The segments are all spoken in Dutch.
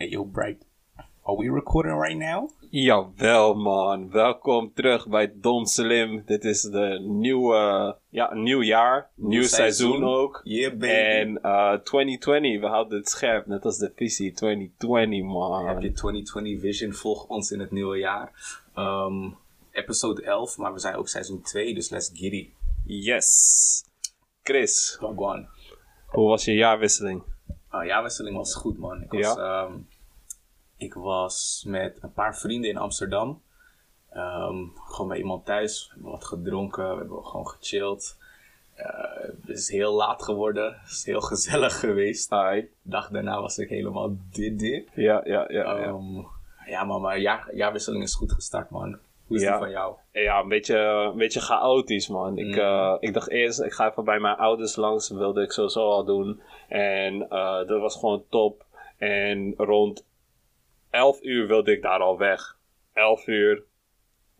Hey, yo, Bright. Are we recording right now? Jawel, man. Welkom terug bij Don Slim. Dit is de nieuwe, ja, nieuw jaar. Nieuw, seizoen. seizoen. ook. Yeah, baby. En eh 2020, we houden het scherp, net als de visie 2020, man. Heb je 2020 Vision? Volg ons in het nieuwe jaar. Ehm, episode 11, maar we zijn ook seizoen 2, dus let's it. Yes. Chris, Wagwan. hoe was je jaarwisseling? Uh, jaarwisseling was goed, man. Ik was, Ja? ehm, ik was met een paar vrienden in Amsterdam. Ehm, gewoon bij iemand thuis. We hebben wat gedronken. We hebben gewoon gechilled. Eh, het is heel laat geworden. Het is heel gezellig geweest. De dag daarna was ik helemaal dit dit. Ja, ja, ja. ja. Ehm, ja, maar mijn jaar, jaarwisseling is goed gestart, man. Hoe is Ja. die van jou? Ja, een beetje, een beetje chaotisch, man. Ik, Mm. eh, ik dacht eerst, ik ga even bij mijn ouders langs. Dat wilde ik sowieso al doen. En eh, dat was gewoon top. En rond 11 uur wilde ik daar al weg. 11 uur,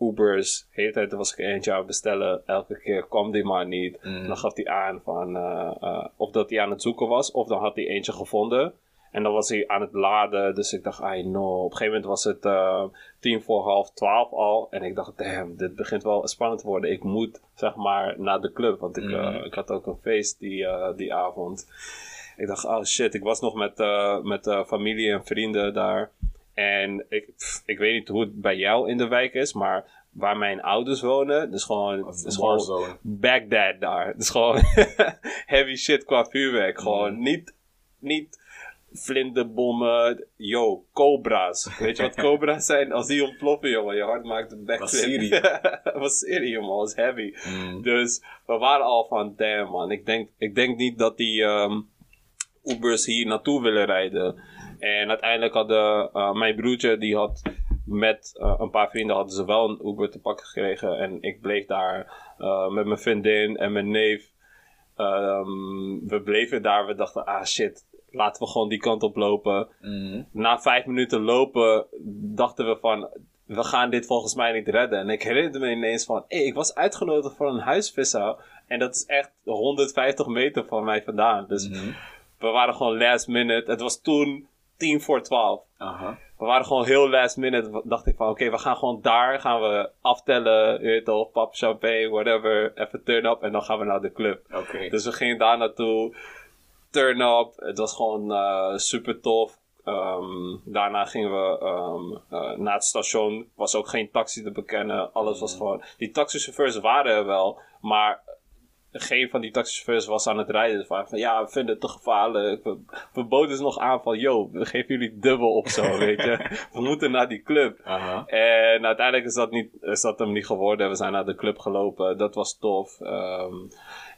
Ubers. De hele tijd was ik eentje aan het bestellen. Elke keer kwam die maar niet. Mm. Dan gaf hij aan van, eh, eh, of dat hij aan het zoeken was, of dan had hij eentje gevonden. En dan was hij aan het laden, dus ik dacht, I no. Op een gegeven moment was het eh, tien voor half twaalf al. En ik dacht, damn, dit begint wel spannend te worden. Ik moet, zeg maar, naar de club. Want ik, Mhm. eh, ik had ook een feest die, eh, die avond. Ik dacht, oh shit, ik was nog met, met familie en vrienden daar. En ik, pff, ik weet niet hoe het bij jou in de wijk is, maar waar mijn ouders wonen, dus gewoon, Of is gewoon. Baghdad daar. Dus gewoon heavy shit qua vuurwerk. Gewoon Mm. niet, niet vlinderbommen, yo, cobra's. Weet je wat cobra's zijn? Als die ontploffen, jongen, je hart maakt een backflip. Was serie. was serie, jongen, was heavy. Mm. Dus we waren al van, damn man, ik denk, ik denk niet dat die ehm, Ubers hier naartoe willen rijden. En uiteindelijk hadden uh, mijn broertje, die had met uh, een paar vrienden hadden ze wel een Uber te pakken gekregen. En ik bleef daar uh, met mijn vriendin en mijn neef. Um, we bleven daar, we dachten, ah shit, laten we gewoon die kant op lopen. Mm. Na vijf minuten lopen dachten we van, we gaan dit volgens mij niet redden. En ik herinnerde me ineens van, hey, ik was uitgenodigd voor een huisvisser. En dat is echt 150 meter van mij vandaan. Dus Mhm. we waren gewoon last minute. Het was toen tien voor twaalf. Aha. We waren gewoon heel last minute. Dacht ik van, oké, we gaan gewoon daar. Gaan we aftellen, je weet pap, champagne, whatever. Even turn up en dan gaan we naar de club. Dus we gingen daar naartoe. Turn up. Het was gewoon uh, super tof. Um, daarna gingen we um, uh, naar het station. Was ook geen taxi te bekennen. Alles was gewoon. Die taxichauffeurs waren er wel. Maar geen van die taxichauffeurs was aan het rijden. Dus van, ja, we vinden het te gevaarlijk. We, we boden ze nog aan van, yo, we geven jullie dubbel of zo, weet je. We moeten naar die club. En uiteindelijk is dat, niet, is dat hem niet geworden. We zijn naar de club gelopen. Dat was tof. Um,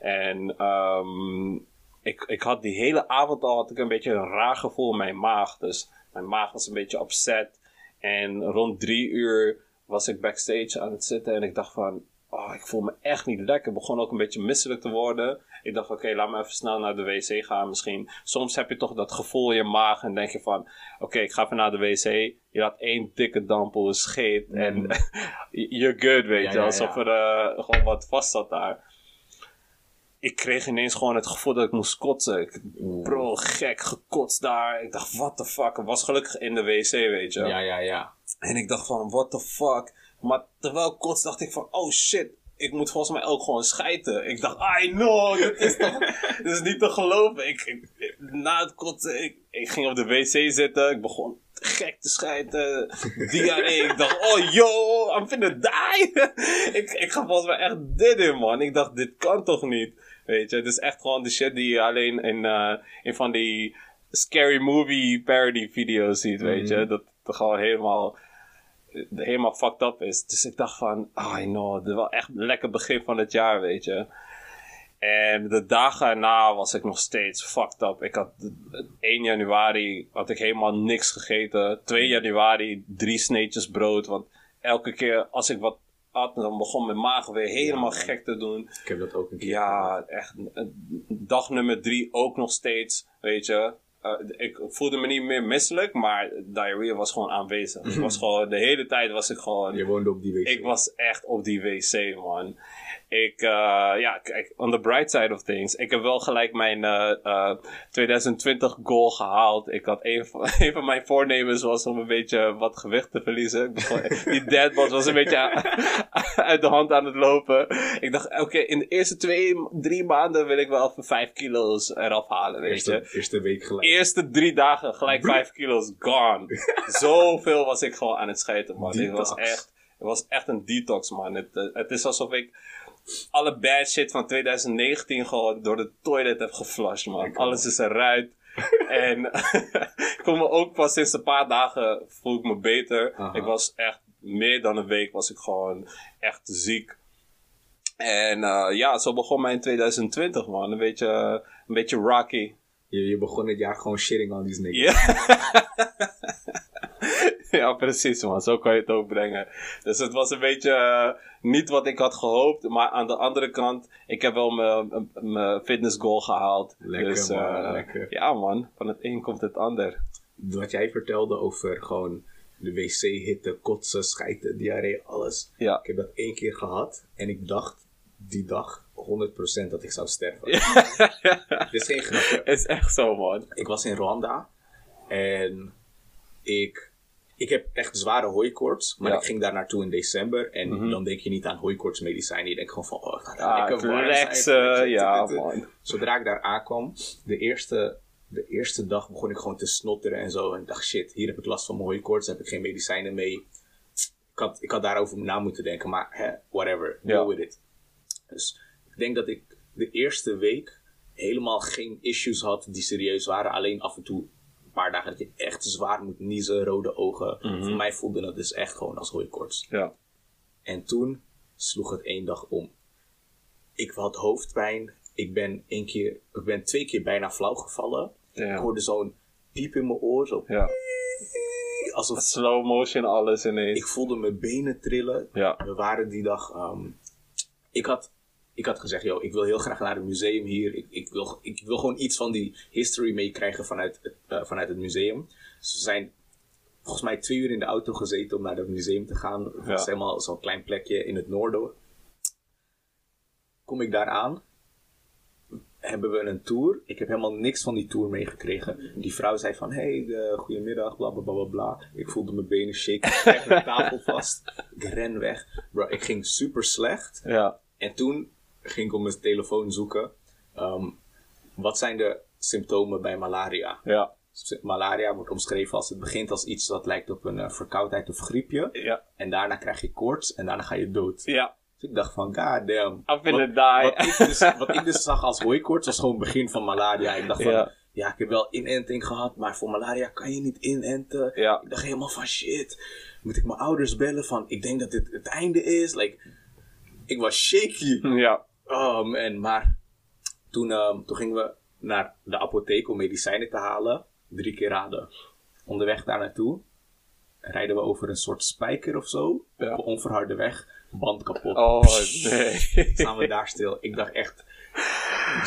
en um, ik, ik had die hele avond al had ik een beetje een raar gevoel in mijn maag. Dus mijn maag was een beetje upset. En rond drie uur was ik backstage aan het zitten. En ik dacht van, oh, ik voel me echt niet lekker. Ik begon ook een beetje misselijk te worden. Ik dacht, oké, okay, laat me even snel naar de wc gaan misschien. Soms heb je toch dat gevoel in je maag en denk je van... Oké, okay, ik ga even naar de wc. Je laat één dikke dampel scheet mm. en you're good, weet ja, je. Ja, alsof ja. er uh, gewoon wat vast zat daar. Ik kreeg ineens gewoon het gevoel dat ik moest kotsen. Ik, bro, gek, gekotst daar. Ik dacht, what the fuck. Ik was gelukkig in de wc, weet je. Ja, ja, ja. En ik dacht van, what the fuck. Maar terwijl ik kots dacht ik van, oh shit, ik moet volgens mij ook gewoon schijten. Ik dacht, I know, dit is toch, dit is niet te geloven. Ik, ik, na het kotsen, ik, ik ging op de wc zitten, ik begon gek te schijten, diarree. ik dacht, oh yo, I'm finna die. ik, ik ga volgens mij echt dit in, man. Ik dacht, dit kan toch niet. Weet je, het is echt gewoon de shit die je alleen in, uh, in van die scary movie parody video's ziet, mm. weet je. Dat het gewoon helemaal helemaal fucked up is. Dus ik dacht van, oh, I know, dit is wel echt een lekker begin van het jaar, weet je. En de dagen erna was ik nog steeds fucked up. Ik had 1 januari had ik helemaal niks gegeten. 2 januari drie sneetjes brood. Want elke keer als ik wat at, dan begon mijn maag weer helemaal Ja, gek te doen. Ik heb dat ook een keer Ja, echt. Dag nummer drie ook nog steeds, weet je. Uh, ik voelde me niet meer misselijk, maar diarrhea was gewoon aanwezig. was gewoon, de hele tijd was ik gewoon... Je woonde op die wc. Ik was echt op die wc, man. Ik, eh, ja, kijk, on the bright side of things. Ik heb wel gelijk mijn eh, eh, 2020 goal gehaald. Ik had een van, een van mijn voornemens was om een beetje wat gewicht te verliezen. Die deadbot was een beetje uit de hand aan het lopen. Ik dacht, oké, in de eerste twee, drie maanden wil ik wel even vijf kilo's eraf halen, weet je. Eerste, eerste week gelijk. Eerste drie dagen gelijk vijf kilo's gone. Zoveel was ik gewoon aan het schijten, man. Het was echt, het was echt een detox, man. Het, eh, het is alsof ik alle bad shit van 2019 gewoon door de toilet heb geflushed, man. Alles is eruit. en ik voel me ook pas sinds een paar dagen voel ik me beter. Aha. Ik was echt meer dan een week was ik gewoon echt ziek. En eh, ja, zo begon mijn 2020, man. Een beetje, een beetje rocky. Je, je begon het jaar gewoon shitting on these niggas. Ja. ja, precies man. Zo kan je het ook brengen. Dus het was een beetje eh, niet wat ik had gehoopt. Maar aan de andere kant, ik heb wel mijn fitness goal gehaald. Lekker, dus, man, eh, lekker. Ja man, van het een komt het ander. Wat jij vertelde over gewoon de wc-hitte, kotsen, schijten, diarree, alles. Ja. Ik heb dat één keer gehad en ik dacht die dag 100% dat ik zou sterven. Dit is geen grapje. is echt zo man. Ik was in Rwanda en ik, ik heb echt zware hooikoorts, maar Ja. ik ging daar naartoe in december en Mhm. dan denk je niet aan hooikoortsmedicijnen. Je denkt gewoon van, oh, het gaat daar Ah, lekker flexen, ja man. Zodra ik daar aankwam, de eerste, de eerste dag begon ik gewoon te snotteren en zo. En ik dacht, shit, hier heb ik last van mijn hooikoorts, heb ik geen medicijnen mee. Ik had, ik had daarover na moeten denken, maar hè, whatever, Ja. deal with it. Dus ik denk dat ik de eerste week helemaal geen issues had die serieus waren. Alleen af en toe een paar dagen dat je echt zwaar moet niezen, rode ogen. Mhm. Voor mij voelde het dus echt gewoon als hooikoorts. Ja. En toen sloeg het één dag om. Ik had hoofdpijn. Ik ben, één keer, ik ben twee keer bijna flauw gevallen. Ik hoorde zo'n piep in mijn oor. Zo, ja. alsof, Slow motion alles ineens. ik voelde mijn benen trillen. Ja. We waren die dag. ehm, ik, had, ik had gezegd: yo, ik wil heel graag naar het museum hier. Ik, ik, wil, ik wil gewoon iets van die history meekrijgen vanuit, het, eh, vanuit het museum. Dus we zijn volgens mij twee uur in de auto gezeten om naar het museum te gaan. Het helemaal zo'n klein plekje in het noorden. Kom ik daar aan, hebben we een tour. Ik heb helemaal niks van die tour meegekregen. Die vrouw zei van, hey, eh, goedemiddag, bla bla bla bla. Ik voelde mijn benen shaken, ik kreeg de tafel vast. Ik ren weg. Bro, ik ging super slecht. Ja. En toen ging ik op mijn telefoon zoeken. ehm, wat zijn de symptomen bij malaria? Ja. Malaria wordt omschreven als het begint als iets dat lijkt op een eh, verkoudheid of griepje. Ja. En daarna krijg je koorts en daarna ga je dood. Ja. Dus ik dacht van, god damn. Wat- die. Wat ik, dus, wat ik dus zag als hooikoorts was gewoon het begin van malaria. Ik dacht van, Ja. ja. ik heb wel inenting gehad, maar voor malaria kan je niet inenten. Ja. Ik dacht helemaal van, shit, moet ik mijn ouders bellen van, ik denk dat dit het einde is. Like, ik was shaky. Ja. Oh man, maar toen, ehm, toen gingen we naar de apotheek om medicijnen te halen. Drie keer raden. Onderweg daar naartoe rijden we over een soort spijker of zo. Ja. Op een onverharde weg. Band kapot. Oh, nee. Staan we daar stil. Ik dacht echt,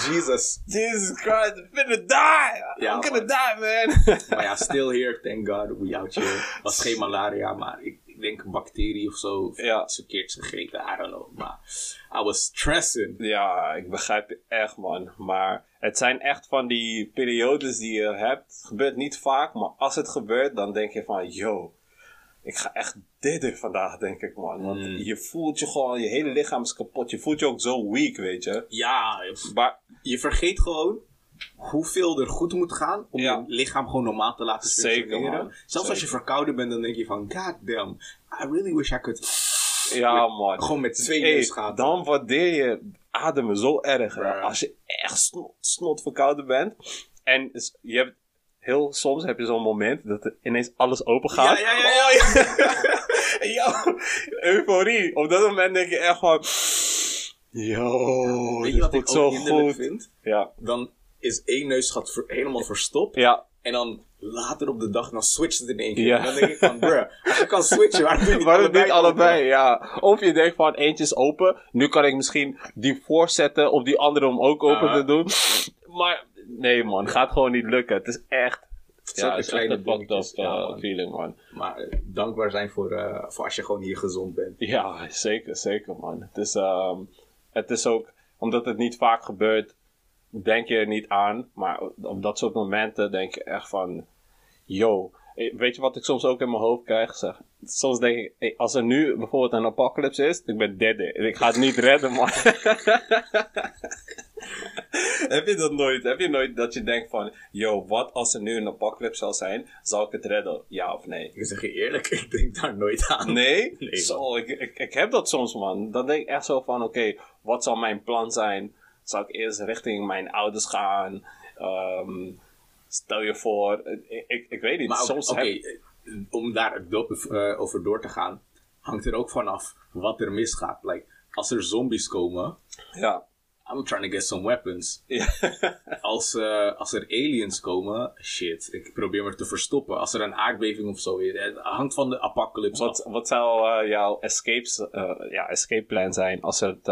Jesus. Jesus Christ, I'm finna die! Ja, I'm gonna man. die, man! Maar ja, still here, thank God, we out here. Was geen malaria, maar ik, ik denk een bacterie of zo. Of Ja. iets verkeerds gegeten, I don't know. Maar I was stressing. Ja, ik begrijp je echt, man. Maar het zijn echt van die periodes die je hebt. Het gebeurt niet vaak, maar als het gebeurt, dan denk je van, yo, ik ga echt dit vandaag, denk ik, man. Want Mm. je voelt je gewoon, je hele lichaam is kapot. Je voelt je ook zo weak, weet je. Ja, Maar je vergeet gewoon hoeveel er goed moet gaan om Ja. je lichaam gewoon normaal te laten Zeker, functioneren. man. Zelfs als je Zeker. verkouden bent, dan denk je van, god damn, I really wish I could... ja, man. Gewoon met twee Hey, neusgaten. dan waardeer je ademen zo erg. hè. Ja. Als je echt snot, snot verkouden bent. En je hebt heel soms heb je zo'n moment dat er ineens alles open gaat. Ja, ja, ja, ja. En yo, euforie. Op dat moment denk je echt van... Yo, Weet je dit wat voelt ik zo goed. vind? Ja, Dan is één neusgat ver- helemaal verstopt. ja. En dan later op de dag, dan switcht het in één keer. Ja. En dan denk ik van, bruh, als je kan switchen, waarom doe je niet allebei? niet allebei, ja. Of je denkt van eentje is open. Nu kan ik misschien die voorzetten of die andere om ook open Ah. te doen. Maar nee man, gaat gewoon niet lukken. Het is echt... Ja, het is echt kleine een fucked up dingetjes, ja, man. feeling man. Maar eh, dankbaar zijn voor, eh, voor als je gewoon hier gezond bent. Ja, zeker, zeker man. Het is, ehm, het is ook, omdat het niet vaak gebeurt, denk je er niet aan. Maar op dat soort momenten denk je echt van, yo, eh, weet je wat ik soms ook in mijn hoofd krijg? Zeg, soms denk ik, hey, als er nu bijvoorbeeld een apocalypse is, ik ben dead. Ik ga het niet redden, man. Heb je dat nooit? Heb je nooit dat je denkt van, yo, wat als er nu een apocalypse zal zijn? Zal ik het redden? Ja of nee? Ik zeg je eerlijk, ik denk daar nooit aan. Nee? Nee, zo, ik, ik, ik heb dat soms, man. Dan denk ik echt zo van, oké, wat zal mijn plan zijn? Zal ik eerst richting mijn ouders gaan? Ehm, stel je voor, ik, ik, ik weet niet. Maar soms heb- eh, om daar do- eh, over door te gaan, hangt er ook vanaf wat er misgaat. Like, als er zombies komen, Ja. I'm trying to get some weapons. Ja. Als, eh, als er aliens komen, shit, ik probeer me te verstoppen. Als er een aardbeving of zo is, het hangt van de apocalypse af. Wat, wat zou jouw escapes, ja, escape plan zijn als het,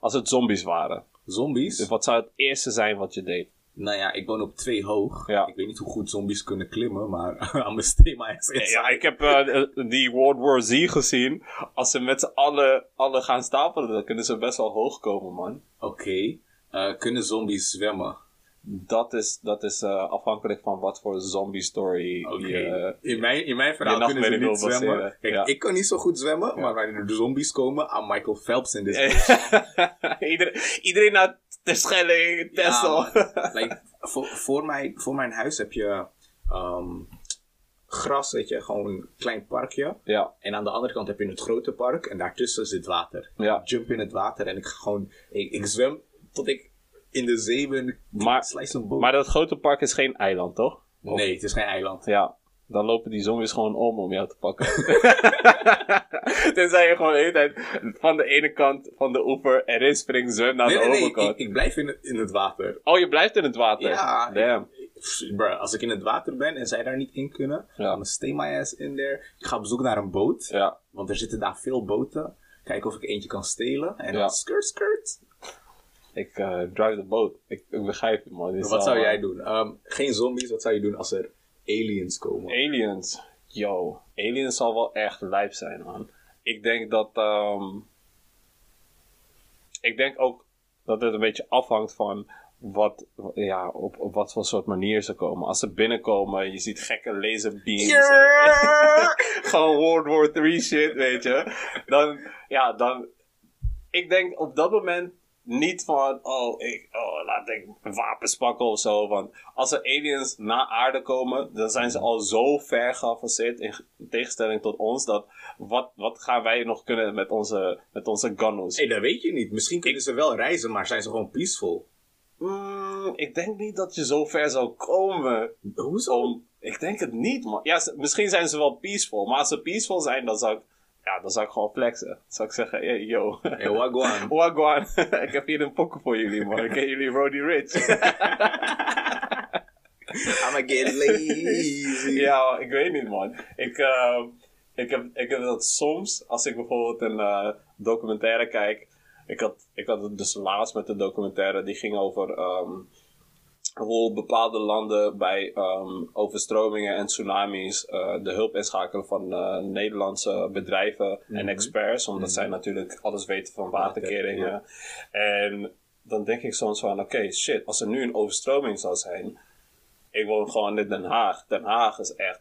als het zombies waren? Zombies? Dus wat zou het eerste zijn wat je deed? Nou ja, ik woon op twee hoog. Ja. Ik weet niet hoe goed zombies kunnen klimmen, maar I'm a stay my ass inside. Ja, ik heb eh, die World War Z gezien. Als ze met z'n allen, allen gaan stapelen, dan kunnen ze best wel hoog komen, man. Oké, eh, kunnen zombies zwemmen? Dat is, dat is eh, afhankelijk van wat voor zombie story Oké. je... eh, in, mijn, in mijn verhaal je kunnen ze niet zwemmen. baseren. Kijk, Ja. ik kan niet zo goed zwemmen, maar wanneer de zombies komen, I'm Michael Phelps in dit. iedereen, iedereen naar Terschelling, Texel. Ja, like, voor, voor, mijn, voor mijn huis heb je ehm, gras, weet je, gewoon een klein parkje. ja, En aan de andere kant heb je het grote park en daartussen zit water. Ja. Ik jump in het water en ik ga gewoon, ik, ik zwem tot ik in de zee ben. Ik Maar- slice een boot. maar dat grote park is geen eiland, toch? nee, het is geen eiland. Ja, dan lopen die zombies gewoon om om jou te pakken. Tenzij je gewoon de hele tijd van de ene kant van de oever erin springt, zwem naar Nee, de nee, nee, overkant. ik, ik blijf in het, in het water. Oh, je blijft in het water? Ja, Damn. ik- bruh, als ik in het water ben en zij daar niet in kunnen, Ja. dan stay my ass in there. Ik ga op zoek naar een boot, Ja. want er zitten daar veel boten. Kijken of ik eentje kan stelen. En Ja. dan skirt, skirt. Ik eh, drive de boot. Ik, ik begrijp het, man. Is Wat zou jij doen? Ehm, geen zombies, wat zou je doen als er aliens komen? Aliens. Yo, aliens zal wel echt lijp zijn, man. Ik denk dat. ehm, ik denk ook dat het een beetje afhangt van wat, ja, op, op wat voor soort manier ze komen. Als ze binnenkomen, je ziet gekke laserbeams. Gewoon World War 3 shit, weet je. Dan, ja, dan. Ik denk op dat moment niet van, oh, ik, oh, laat ik wapens pakken of zo. Want als er aliens naar aarde komen, dan zijn ze al zo ver geavanceerd in tegenstelling tot ons. Dat wat, wat gaan wij nog kunnen met onze, met onze gunnels? hey, dat weet je niet. Misschien kunnen ze wel reizen, maar zijn ze gewoon peaceful. Mm, ik denk niet dat je zo ver zou komen. Hoezo? Om, ik denk het niet, man. Ja, ze- misschien zijn ze wel peaceful. Maar als ze peaceful zijn, dan zou ik, ja, dan zou ik gewoon flexen. Dan zou ik zeggen, hey, yo. Hey, wagwan. Wagwan, ik heb hier een pokken voor jullie, man. Ik ken jullie Roddy Rich. I'ma get lazy. ja, ik weet niet, man. Ik, eh, ik, heb, ik heb dat soms, als ik bijvoorbeeld een eh, documentaire kijk. Ik had, ik had het dus laatst met de documentaire, die ging over ehm, hoe bepaalde landen bij ehm, overstromingen en tsunamis eh, de hulp inschakelen van eh, Nederlandse bedrijven en experts, omdat zij natuurlijk alles weten van waterkeringen. En dan denk ik soms van, oké, shit, als er nu een overstroming zou zijn, ik woon gewoon in Den Haag. Den Haag is echt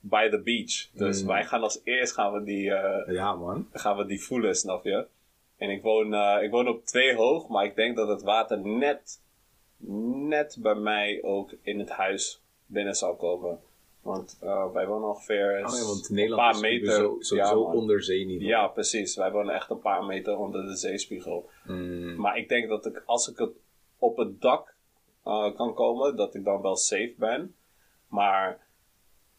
by the beach. Dus wij gaan als eerst gaan we die, eh, Ja, man. gaan we die voelen, snap je? En ik woon, ik woon op twee hoog, maar ik denk dat het water net, net bij mij ook in het huis binnen zal komen. Want eh, wij wonen ongeveer Oh ja, want een paar is meter. zo, sowieso ja, man. onder zeeniveau. Ja, precies. Wij wonen echt een paar meter onder de zeespiegel. Mm, Maar ik denk dat ik, als ik het op het dak eh, kan komen, dat ik dan wel safe ben. Maar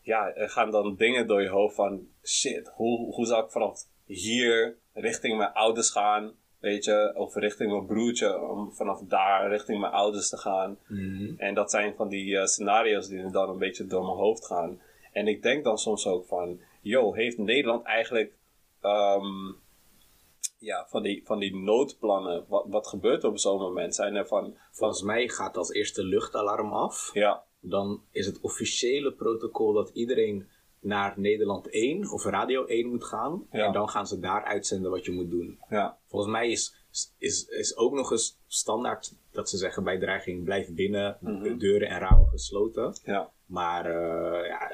ja, er gaan dan dingen door je hoofd van shit, hoe, hoe zou ik vanaf hier richting mijn ouders gaan? Weet je, of richting mijn broertje, om vanaf daar richting mijn ouders te gaan. mm. En dat zijn van die eh, scenario's die dan een beetje door mijn hoofd gaan. En ik denk dan soms ook van, yo, heeft Nederland eigenlijk ehm, ja, van, die, van die noodplannen, wat, wat gebeurt er op zo'n moment? Zijn er van, van Volgens mij gaat als eerste luchtalarm af. ja, Dan is het officiële protocol dat iedereen naar Nederland 1 of Radio 1 moet gaan. Ja. En dan gaan ze daar uitzenden wat je moet doen. ja, Volgens mij is is, is ook nog eens standaard dat ze zeggen bij dreiging blijf binnen, Mhm. de deuren en ramen gesloten. Ja. Maar eh, ja,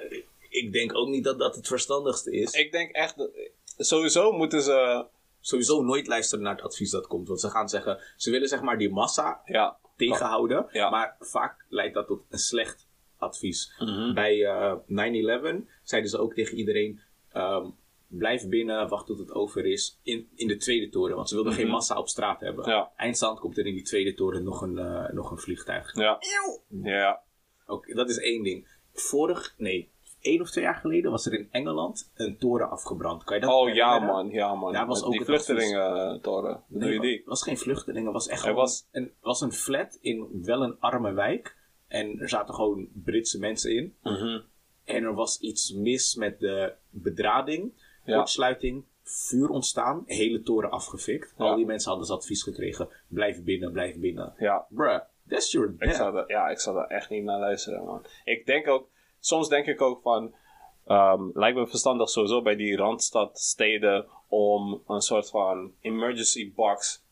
ik denk ook niet dat dat het verstandigste is. Ik denk echt, dat, sowieso moeten ze, Sowieso nooit luisteren naar het advies dat komt. Want ze gaan zeggen, ze willen zeg maar die massa ja. tegenhouden. Ja. Maar vaak leidt dat tot een slecht advies. Mhm. Bij eh 9-11 zeiden ze ook tegen iedereen: ehm, blijf binnen, wacht tot het over is. In, in de tweede toren, want ze wilden geen massa op straat hebben. Mhm. Ja. Eindstand komt er in die tweede toren nog een, eh, nog een vliegtuig. Ja. Ja. Oké, dat is één ding. Vorig, nee, één of twee jaar geleden was er in Engeland een toren afgebrand. Kan je dat Oh ja man, ja man. Daar was Met ook die vluchtelingentoren. Nee, je die? Het was geen vluchtelingen, het was echt was- een, was een flat in wel een arme wijk. En er zaten gewoon Britse mensen in. Mhm. En er was iets mis met de bedrading, kortsluiting, vuur ontstaan, hele toren afgefikt. Al die mensen hadden dus advies gekregen, blijf binnen, blijf binnen. Ja. Bruh, that's your Ik death. zou daar, ja, ik zou daar echt niet naar luisteren, man. Ik denk ook, soms denk ik ook van, ehm, lijkt me verstandig sowieso bij die randstadsteden om een soort van emergency box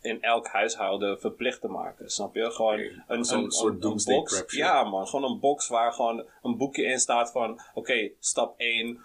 in elk huishouden verplicht te maken. Snap je? Gewoon een, een, soort een, doomsday box. Ja, man. Gewoon een box waar gewoon een boekje in staat van: oké, stap 1.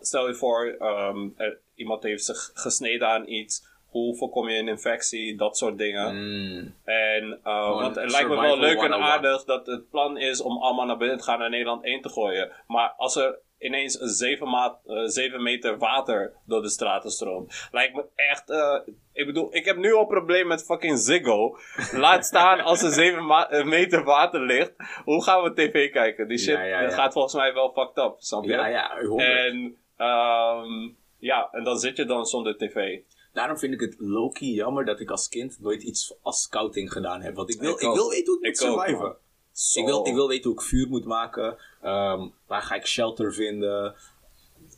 Stel je voor, ehm, er- iemand heeft zich gesneden aan iets. Hoe voorkom je een infectie? Dat soort dingen. Mm, En, uh, want het lijkt me wel leuk en 101. aardig dat het plan is om allemaal naar binnen te gaan en Nederland 1 te gooien. Maar als er ineens een 7, maat, eh, 7 meter water door de straten stroomt, lijkt me echt. eh, ik bedoel, ik heb nu al een probleem met fucking Ziggo. Laat staan als er 7 ma- eh, meter water ligt. Hoe gaan we tv kijken? Die shit Ja, ja, ja. gaat volgens mij wel fucked up, snap je? ja, ja, 100. En, ehm, ja, en dan zit je dan zonder tv. Daarom vind ik het low-key jammer dat ik als kind nooit iets als scouting gedaan heb. Want ik wil, Ik wil weten hoe ik moet ook, surviven. Ik wil, ik wil weten hoe ik vuur moet maken. Ehm, waar ga ik shelter vinden.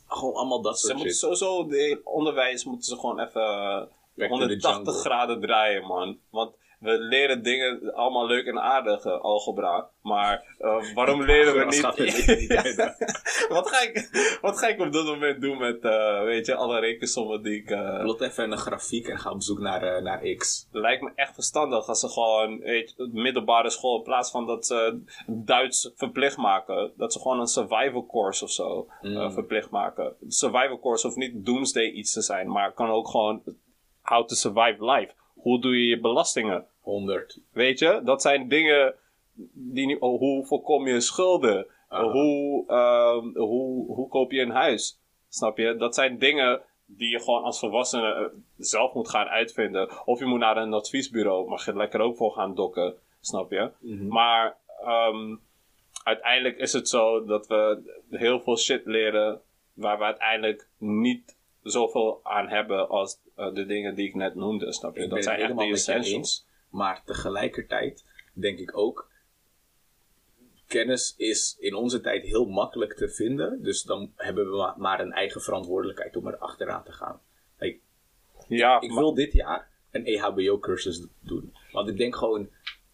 Gewoon allemaal dat Ze soort moeten shit. sowieso, de onderwijs moeten ze gewoon even eh, to the 180 jungle. graden draaien, man. Want we leren dingen allemaal leuk en aardig, eh, algebra. Maar eh, waarom leren we niet... wat, ga ik, wat ga ik op dat moment doen met, eh, weet je, alle rekensommen die ik... Plot even een grafiek en ga op zoek naar, naar X. lijkt me echt verstandig als ze gewoon, weet je, middelbare school, in plaats van dat ze Duits verplicht maken, dat ze gewoon een survival course of zo eh, verplicht maken. Survival course hoeft niet doomsday iets te zijn, maar kan ook gewoon how to survive life. Hoe doe je je belastingen? 100. Weet je, dat zijn dingen die oh, hoe voorkom je schulden? Hoe, ehm, hoe, hoe koop je een huis? Snap je? Dat zijn dingen die je gewoon als volwassene eh, zelf moet gaan uitvinden. Of je moet naar een adviesbureau, mag je lekker ook voor gaan dokken. Snap je? Maar ehm, uiteindelijk is het zo dat we heel veel shit leren waar we uiteindelijk niet zoveel aan hebben als eh, de dingen die ik net noemde. Snap je? Ik dat zijn echt de essentials. Maar tegelijkertijd denk ik ook... Kennis is in onze tijd heel makkelijk te vinden. Dus dan hebben we ma- maar een eigen verantwoordelijkheid om er achteraan te gaan. Like, Ja, ik wil dit jaar een EHBO-cursus doen. Want ik denk gewoon...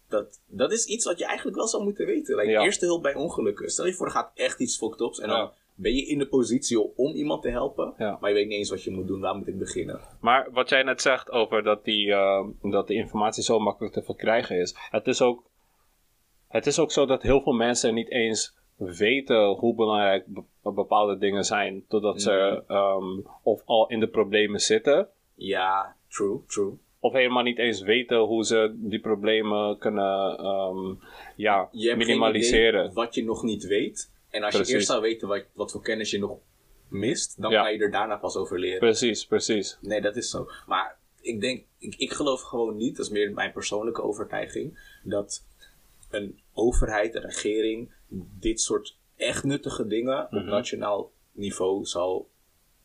Dat, dat is iets wat je eigenlijk wel zou moeten weten. Like, Ja. Eerste hulp bij ongelukken. Stel je voor, er gaat echt iets fucked ups. En dan. Ben je in de positie om iemand te helpen. Ja. Maar je weet niet eens wat je moet doen. Waar moet ik beginnen? Maar wat jij net zegt over dat, die, eh, dat de informatie zo makkelijk te verkrijgen is. Het is, ook, het is ook zo dat heel veel mensen niet eens weten hoe belangrijk be- bepaalde dingen zijn. Totdat ze ehm, of al in de problemen zitten. Ja, true, true. Of helemaal niet eens weten hoe ze die problemen kunnen ehm, ja, je minimaliseren. wat je nog niet weet. En als Precies. je eerst zou weten wat, wat voor kennis je nog mist, dan Ja. kan je er daarna pas over leren. Precies, precies. Nee, dat is zo. Maar ik denk, ik, ik geloof gewoon niet, dat is meer mijn persoonlijke overtuiging, dat een overheid, een regering, dit soort echt nuttige dingen Mhm. op nationaal niveau zal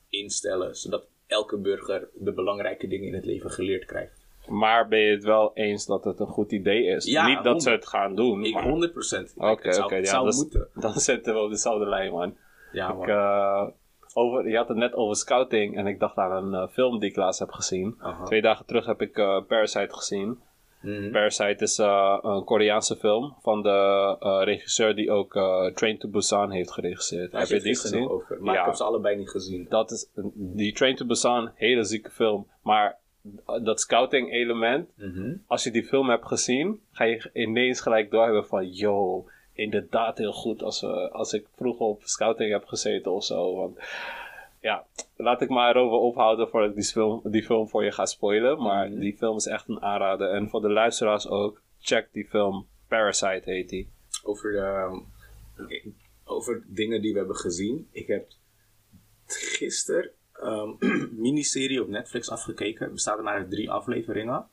instellen, zodat elke burger de belangrijke dingen in het leven geleerd krijgt. Maar ben je het wel eens dat het een goed idee is? Ja, niet dat ze 100. het gaan doen. Ik maar- 100 procent. Oké, het zou, oké, ja, zou is- moeten. Dan zitten we op dezelfde lijn, man. Ja, Ik, eh, over, je had het net over scouting en ik dacht aan een eh, film die ik laatst heb gezien. Twee dagen terug heb ik eh, Parasite gezien. Mhm. Parasite is een Koreaanse film van de regisseur die ook Train to Busan heeft geregisseerd. Daar heb je die gezien? Over, maar Ja. ik heb ze allebei niet gezien. Dat is, die Train to Busan, hele zieke film. Maar dat scouting element, Mhm. als je die film hebt gezien, ga je ineens gelijk doorhebben van, yo, inderdaad heel goed als, we, als ik vroeger op scouting heb gezeten of zo. Want ja, laat ik maar erover ophouden voordat ik die film, die film voor je ga spoilen. Maar Mhm. die film is echt een aanrader. En voor de luisteraars ook, check die film. Parasite heet die. Over, de, oké, over dingen die we hebben gezien. Ik heb gisteren een miniserie op Netflix afgekeken. Er bestaat er maar uit drie afleveringen.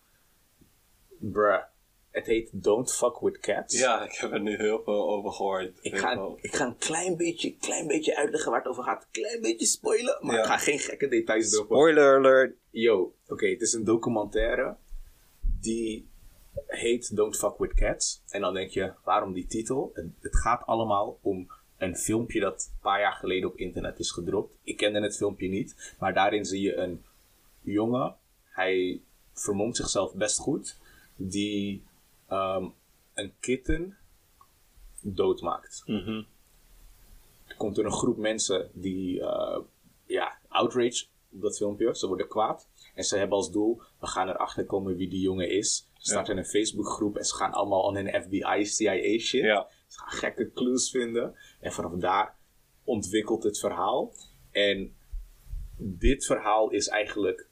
Bruh. Het heet Don't Fuck With Cats. Ja, ik heb er nu heel veel over gehoord. Ik ga, veel. ik ga een klein beetje, klein beetje uitleggen waar het over gaat. Klein beetje spoilen, maar Ja. ik ga geen gekke details droppen. Spoiler alert. Yo, oké, het is een documentaire die heet Don't Fuck With Cats. En dan denk je, waarom die titel? Het, het gaat allemaal om een filmpje dat een paar jaar geleden op internet is gedropt. Ik kende het filmpje niet, maar daarin zie je een jongen. Hij vermomt zichzelf best goed. Die ehm, een kitten doodmaakt. Mhm. Er komt er een groep mensen die, eh, ja, outrage op dat filmpje. Ze worden kwaad. En ze hebben als doel, we gaan erachter komen wie die jongen is. Ze starten een Facebookgroep en ze gaan allemaal aan hun FBI, CIA shit. Ja. Ze gaan gekke clues vinden. En vanaf daar ontwikkelt het verhaal. En dit verhaal is eigenlijk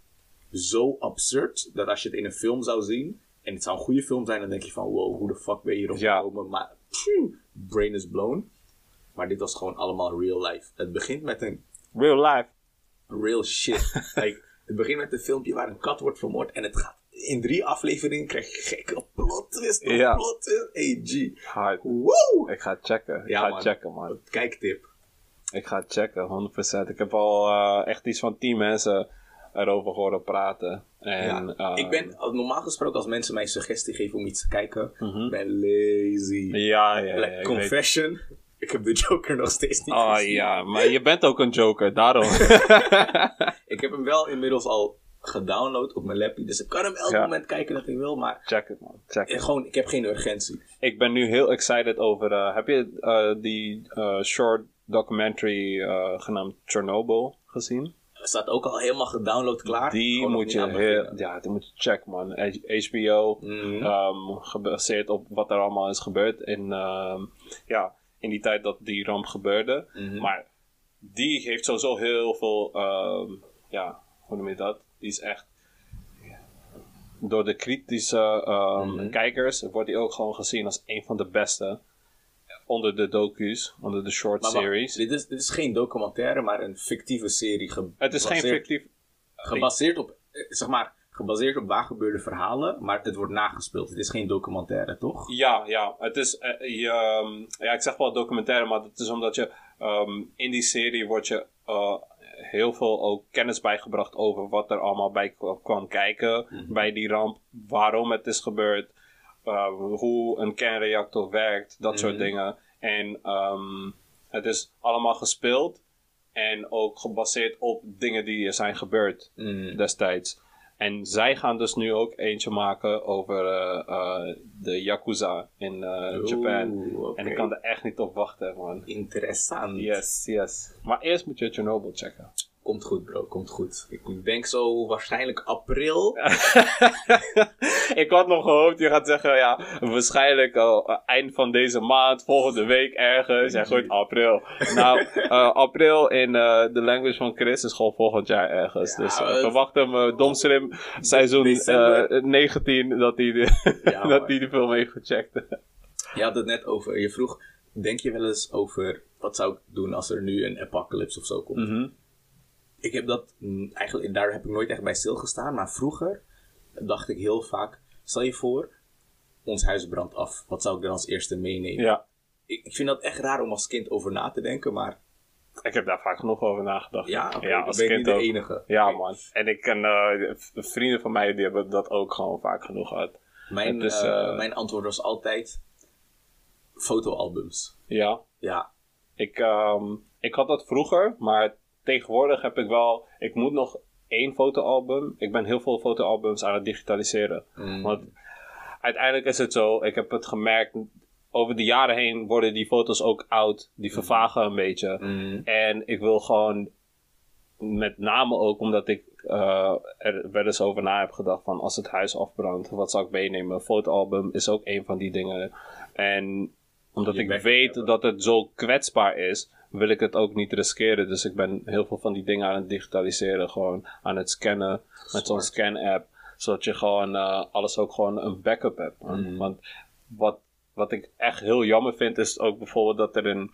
zo absurd dat als je het in een film zou zien. En het zou een goede film zijn, dan denk je van wow, hoe de fuck ben je hierop Ja. gekomen? Maar phew, brain is blown. Maar dit was gewoon allemaal real life. Het begint met een Real life. real shit. like, het begint met een filmpje waar een kat wordt vermoord. En het gaat in drie afleveringen krijg je gekke plot twist. op Ja. plot twist. Hey G. Hard. Ik ga checken. Ik Ja, ga man. checken, man. Kijktip. Ik ga checken, 100%. Ik heb al eh, echt iets van 10 mensen erover horen praten. En, Ja. eh, ik ben normaal gesproken als mensen mij suggestie geven om iets te kijken, Mhm. ben lazy. Ja, ja, ik confession. Ik heb de Joker nog steeds niet Oh gezien. ja, maar je bent ook een joker, daarom. Ik heb hem wel inmiddels al gedownload op mijn laptop. Dus ik kan hem elk Ja. moment kijken dat ik wil. Maar Check het, man. Check het. gewoon, ik heb geen urgentie. Ik ben nu heel excited over... eh, heb je eh, die eh, short documentary genaamd Chernobyl gezien? Er staat ook al helemaal gedownload klaar. Die Gewoon moet je heel, ja, die moet je checken, man. HBO, Mhm. ehm, gebaseerd op wat er allemaal is gebeurd in, ehm, ja, in die tijd dat die ramp gebeurde. Mhm. Maar die heeft sowieso heel veel, ehm, ja, hoe noem je dat? Die is echt, door de kritische ehm, Mhm. kijkers wordt die ook gewoon gezien als een van de beste onder de docu's, onder de short Maar series. dit, is, dit is geen documentaire, maar een fictieve serie. Het is geen fictief, Gebaseerd op, eh, zeg maar, gebaseerd op waar gebeurde verhalen, maar het wordt nagespeeld. Het is geen documentaire, toch? Ja, ja. Het is, eh, je, ehm, ja, ik zeg wel documentaire, maar dat is omdat je ehm, in die serie wordt je eh, heel veel ook kennis bijgebracht over wat er allemaal bij kwa- kwam kijken bij die ramp, waarom het is gebeurd, eh, hoe een kernreactor werkt, dat soort Mhm. dingen. En ehm, het is allemaal gespeeld en ook gebaseerd op dingen die er zijn gebeurd Mm. destijds. En zij gaan dus nu ook eentje maken over eh, eh, de Yakuza in eh, Japan. En ik kan er echt niet op wachten, man. Interessant. Yes, yes. Maar eerst moet je Chernobyl checken. Komt goed, bro. Komt goed. Ik denk zo waarschijnlijk april. ik had nog gehoopt, je gaat zeggen, ja, waarschijnlijk al eh, eind van deze maand, volgende week ergens. Ja, goed, april. Nou, eh, april in eh, de language van Chris is gewoon volgend jaar ergens. Ja, dus uh, verwacht hem Domsrim seizoen December. eh, 19 dat hij de, Ja, dat hij de film heeft gecheckt. Je had het net over, je vroeg, denk je wel eens over wat zou ik doen als er nu een apocalypse of zo komt? Mhm. Ik heb dat, mm, eigenlijk, daar heb ik nooit echt bij stilgestaan, maar vroeger dacht ik heel vaak, stel je voor, ons huis brandt af. Wat zou ik dan als eerste meenemen? Ja, Ik, ik vind dat echt raar om als kind over na te denken, maar ik heb daar vaak genoeg over nagedacht. ja, ja dan ben niet de enige. Ja, man. En ik ken eh, vrienden van mij die hebben dat ook gewoon vaak genoeg gehad. Mijn, eh, eh, mijn antwoord was altijd fotoalbums. Ja, Ja, Ik, ehm, ik had dat vroeger, maar tegenwoordig heb ik wel. Ik moet nog één fotoalbum. Ik ben heel veel fotoalbums aan het digitaliseren. Mm. Want uiteindelijk is het zo, ik heb het gemerkt. Over de jaren heen worden die foto's ook oud. Die vervagen een beetje. Mm. En ik wil gewoon met name ook omdat ik eh, er wel eens over na heb gedacht van als het huis afbrandt, wat zou ik meenemen? Een fotoalbum is ook een van die dingen. En omdat Je ik weet hebben. dat het zo kwetsbaar is, wil ik het ook niet riskeren. Dus ik ben heel veel van die dingen aan het digitaliseren, gewoon aan het scannen met zo'n scan-app. Zodat je gewoon eh, alles ook gewoon een backup hebt. Mhm. Want wat, wat ik echt heel jammer vind, is ook bijvoorbeeld dat er in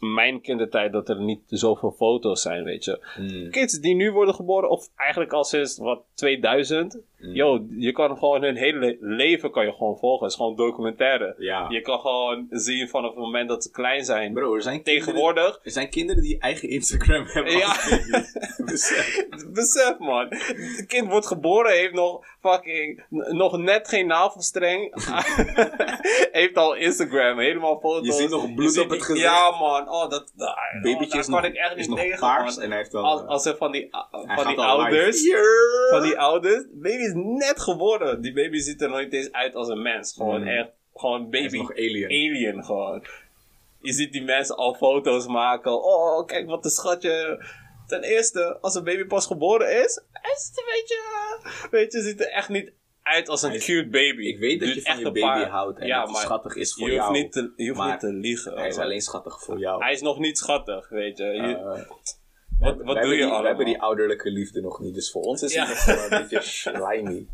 mijn kindertijd dat er niet zoveel foto's zijn, weet je. Mm. Kids die nu worden geboren, of eigenlijk al sinds wat 2000, Mm. Yo, je kan gewoon hun hele le- leven kan je gewoon volgen. Het is gewoon documentaire. Ja. Je kan gewoon zien vanaf het moment dat ze klein zijn. Bro, er zijn kinderen, Tegenwoordig, er zijn kinderen die eigen Instagram hebben. Ja. Besef. besef man, het kind wordt geboren, heeft nog fucking, nog net geen navelstreng. heeft al Instagram, helemaal foto's. Je ziet nog bloed ziet op het gezicht. Ja man, oh dat, oh, Babytje is kan nog, ik echt is niet tegen paars man. en hij heeft al... Als, eh, als er van die, hij van die ouders, van die ouders, baby is net geboren. Die baby ziet er nog niet eens uit als een mens. Gewoon Mm. echt, gewoon baby nog alien. alien gewoon. Je ziet die mensen al foto's maken. Oh, kijk wat een schatje. Ten eerste, als een baby pas geboren is, is het een beetje, weet je, ziet er echt niet uit als een is- cute baby. Ik weet dat je van echt je een baby paar- houdt en ja, dat schattig is voor je hoeft, jou. niet te, je hoeft niet te liegen. Hij is alleen schattig voor jou. Hij is nog niet schattig, weet je. je Eh, wat wat doe je die, allemaal? We hebben die ouderlijke liefde nog niet, dus voor ons is het nog wel een beetje slimy.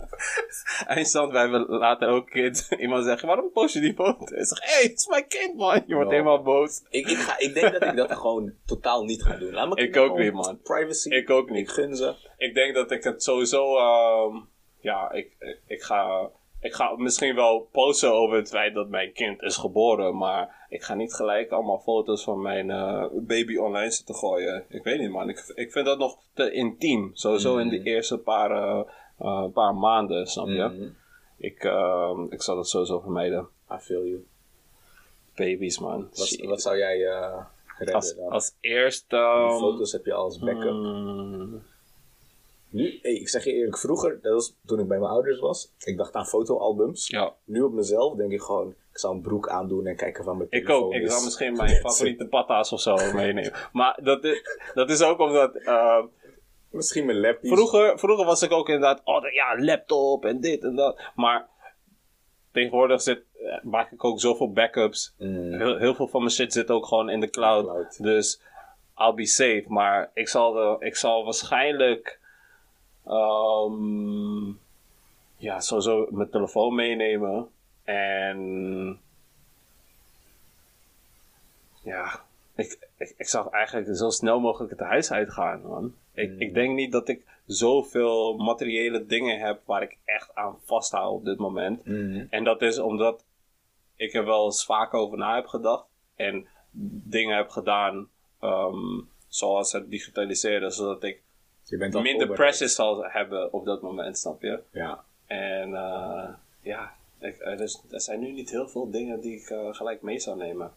Eindstand, wij hebben later ook kind, iemand zeggen, waarom post je die foto? Ik zeg, hé, hey, het is mijn kind, man. Je wordt helemaal boos. Ik, ik, ga, ik denk dat ik dat gewoon totaal niet ga doen. Laat me Ik ook niet, man. Privacy. Ik ook Ik niet. gun ze. Ik denk dat ik het sowieso, ehm, ja, ik, ik, ik ga, ik ga misschien wel posten over het feit dat mijn kind is geboren, maar ik ga niet gelijk allemaal foto's van mijn eh, baby online zitten gooien. Ik weet niet, man. Ik, ik vind dat nog te intiem. Sowieso in de Mhm. eerste paar, eh, eh, paar maanden, snap je? Mhm. Ik, ehm, ik zal dat sowieso vermijden. I feel you. Baby's, man. Wat, wat zou jij redden als, dan? als eerst... Die ehm, foto's heb je al als backup. mm, Nu, ik zeg je eerlijk, vroeger, dat was toen ik bij mijn ouders was, ik dacht aan fotoalbums. ja, Nu op mezelf denk ik gewoon, ik zou een broek aandoen en kijken van mijn ik telefoon ook. Ik zou misschien mijn favoriete patta's of zo meenemen. Maar dat is, dat is ook omdat... ehm, Misschien mijn lappies. vroeger, vroeger was ik ook inderdaad... Oh, ja, laptop en dit en dat. Maar tegenwoordig zit, eh, maak ik ook zoveel backups. Mm. Heel, heel veel van mijn shit zit ook gewoon in de cloud. Cloud. Dus I'll be safe. Maar ik zal, ik zal waarschijnlijk. Ehm, ja, sowieso mijn telefoon meenemen. En. Ja, ik, ik, ik zou eigenlijk zo snel mogelijk het huis uitgaan, man. Ik, Mm. ik denk niet dat ik zoveel materiële dingen heb waar ik echt aan vasthoud op dit moment. Mhm. En dat is omdat ik er wel eens vaak over na heb gedacht. En dingen heb gedaan ehm, zoals het digitaliseren. Zodat ik Je bent al minder pressure zal hebben op dat moment, snap je? Ja. En eh, ja, ik, er, is, er zijn nu niet heel veel dingen die ik eh, gelijk mee zou nemen.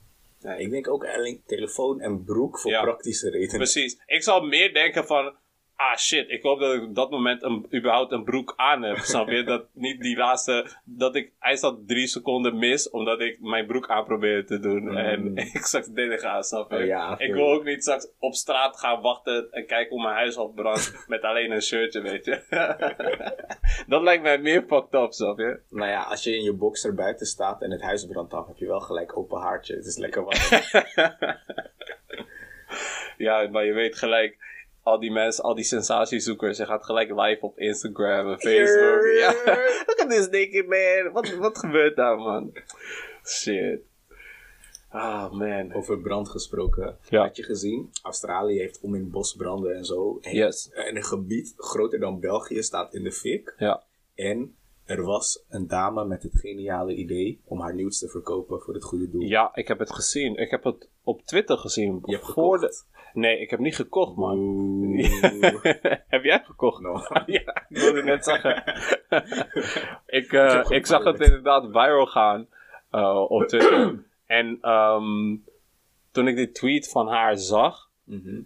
Ik denk ook alleen telefoon en broek voor Ja. praktische redenen. Precies. Ik zal meer denken van... Ah shit, ik hoop dat ik op dat moment een, überhaupt een broek aan heb. Snap je? Dat niet die laatste... Dat ik eindstand drie seconden mis omdat ik mijn broek aan probeerde te doen. Mm. En ik straks dingen ga, snap je? Oh ja, ik wil ook niet straks op straat gaan wachten en kijken hoe mijn huis afbrandt met alleen een shirtje, weet je. dat lijkt mij meer fucked up, snap je? Nou ja, als je in je boxer buiten staat en het huis brandt af, heb je wel gelijk open haartje. Het is lekker warm. Ja, maar je weet gelijk, al die mensen, al die sensatiezoekers, je gaat gelijk live op Instagram en Facebook. Ja. Look at this naked man. Wat, wat gebeurt daar, man? Shit. Ah, man. Over brand gesproken. Ja. Had je gezien? Australië heeft om in bosbranden en zo. En- Yes. En een gebied groter dan België staat in de fik. Ja. En er was een dame met het geniale idee om haar nieuws te verkopen voor het goede doel. Ja, ik heb het gezien. Ik heb het op Twitter gezien. Je hebt Voor gekocht. de... Nee, ik heb niet gekocht, man. Heb jij gekocht? No. ja, ik wilde net zeggen. ik, eh, ik zag het inderdaad viral gaan eh, op Twitter. en ehm, toen ik die tweet van haar zag, Mhm.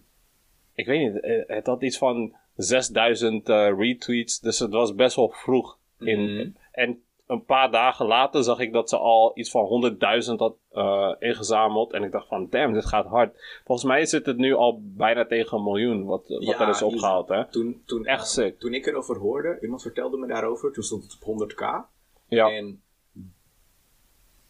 ik weet niet, eh, het had iets van 6000 eh, retweets, dus het was best wel vroeg. In, Mhm. En een paar dagen later zag ik dat ze al iets van 100.000 had eh, ingezameld. En ik dacht van, damn, dit gaat hard. Volgens mij zit het nu al bijna tegen een miljoen wat, wat Ja, er is opgehaald, hè? Toen, toen, Echt eh, sick. Toen ik erover hoorde, iemand vertelde me daarover, toen stond het op 100k. Ja, En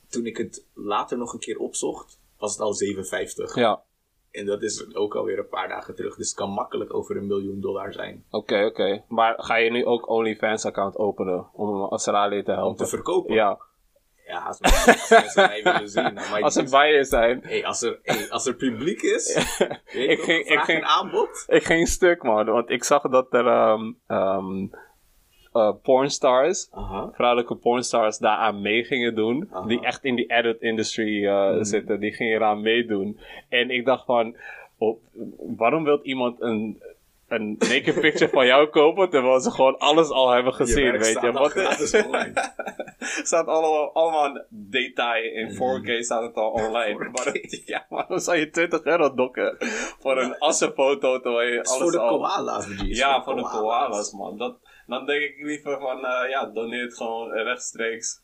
toen ik het later nog een keer opzocht, was het al 57. ja. En dat is ook alweer een paar dagen terug. Dus het kan makkelijk over een miljoen dollar zijn. Oké, oké. Maar ga je nu ook OnlyFans-account openen om Australië te Om helpen? te verkopen. Ja, Ja, als, mensen- mij willen zien. als er buyers zijn. Hey, als, er, hey, als er publiek is, Ik ging- ik ging- aanbod. Ik ging stuk, man. Want ik zag dat er ehm ehm, eh, pornstars, Aha. vrouwelijke pornstars, daaraan mee gingen doen. Die echt in die edit industry eh, Mhm. zitten. Die gingen eraan meedoen. En ik dacht van, oh, waarom wil iemand een... Een naked picture van jou kopen terwijl ze gewoon alles al hebben gezien, weet je? Wat gratis online. staat allemaal, allemaal detail in 4K staat het al online. 4K. Maar ja, dan zou je 20 euro dokken voor een assenfoto terwijl je is alles voor de al... koala's. Ja, voor de koala's, man. Dat, dan denk ik liever van, eh, ja, doneer het gewoon rechtstreeks.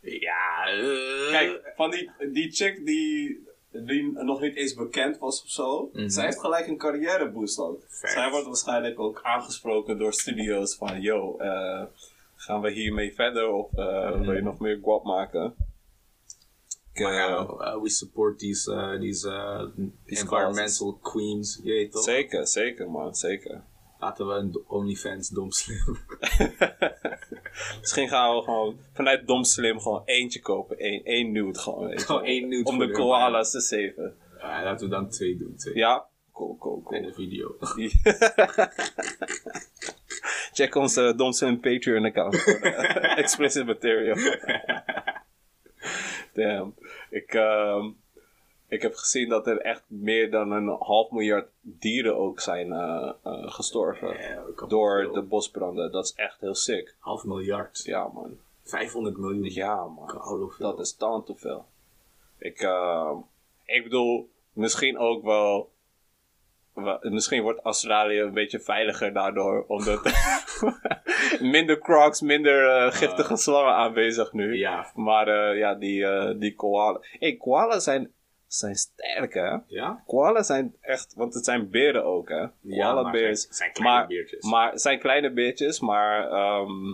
Ja, eh. Kijk, van die, die chick die, die nog niet eens bekend was of zo, Mhm. zij heeft gelijk een carrièreboost ook. Fact. Zij wordt waarschijnlijk ook aangesproken door studio's van, yo, eh, gaan we hiermee verder of eh, wil je nog meer guap maken? Maar ja, we support these, these uh, environmental queens. Toch? zeker, zeker man, zeker. Laten we een OnlyFans dom slim. Misschien gaan we gewoon vanuit dom slim gewoon eentje kopen. Eén, één nude gewoon. Gewoon één nude Om de koala's te saven. Ja, laten we dan twee doen. Twee. Ja? Cool, cool, In cool. de video. Check onze dom slim Patreon account. eh, Explicit material. Damn. Ik, ehm, ik heb gezien dat er echt meer dan een half miljard dieren ook zijn eh, eh, gestorven. Door de bosbranden. Dat is echt heel sick. Half miljard. Ja, man. 500 miljoen. Ja, man. Dat is dan te veel. Ik, ehm, ik bedoel, misschien ook wel. Misschien wordt Australië een beetje veiliger daardoor, omdat minder crocs, minder eh, giftige slangen aanwezig nu. Ja. Maar eh, ja, die, eh die koala. hey, koalas zijn, zijn sterk, hè? Ja? Koalas zijn echt, want het zijn beren ook, hè? Koala beers. zijn- zijn kleine maar, beertjes. Maar zijn kleine beertjes, maar ehm,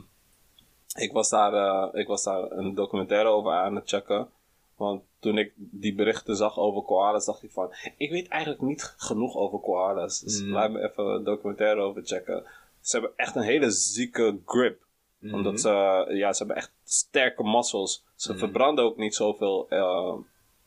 ik, was daar, eh, ik was daar een documentaire over aan het checken. Want toen ik die berichten zag over koalas, dacht ik van... Ik weet eigenlijk niet genoeg over koalas. Dus Mm. laat me even een documentaire over checken. Ze hebben echt een hele zieke grip. Omdat ze... Ja, ze hebben echt sterke muscles. Ze Mhm. verbranden ook niet zoveel... eh,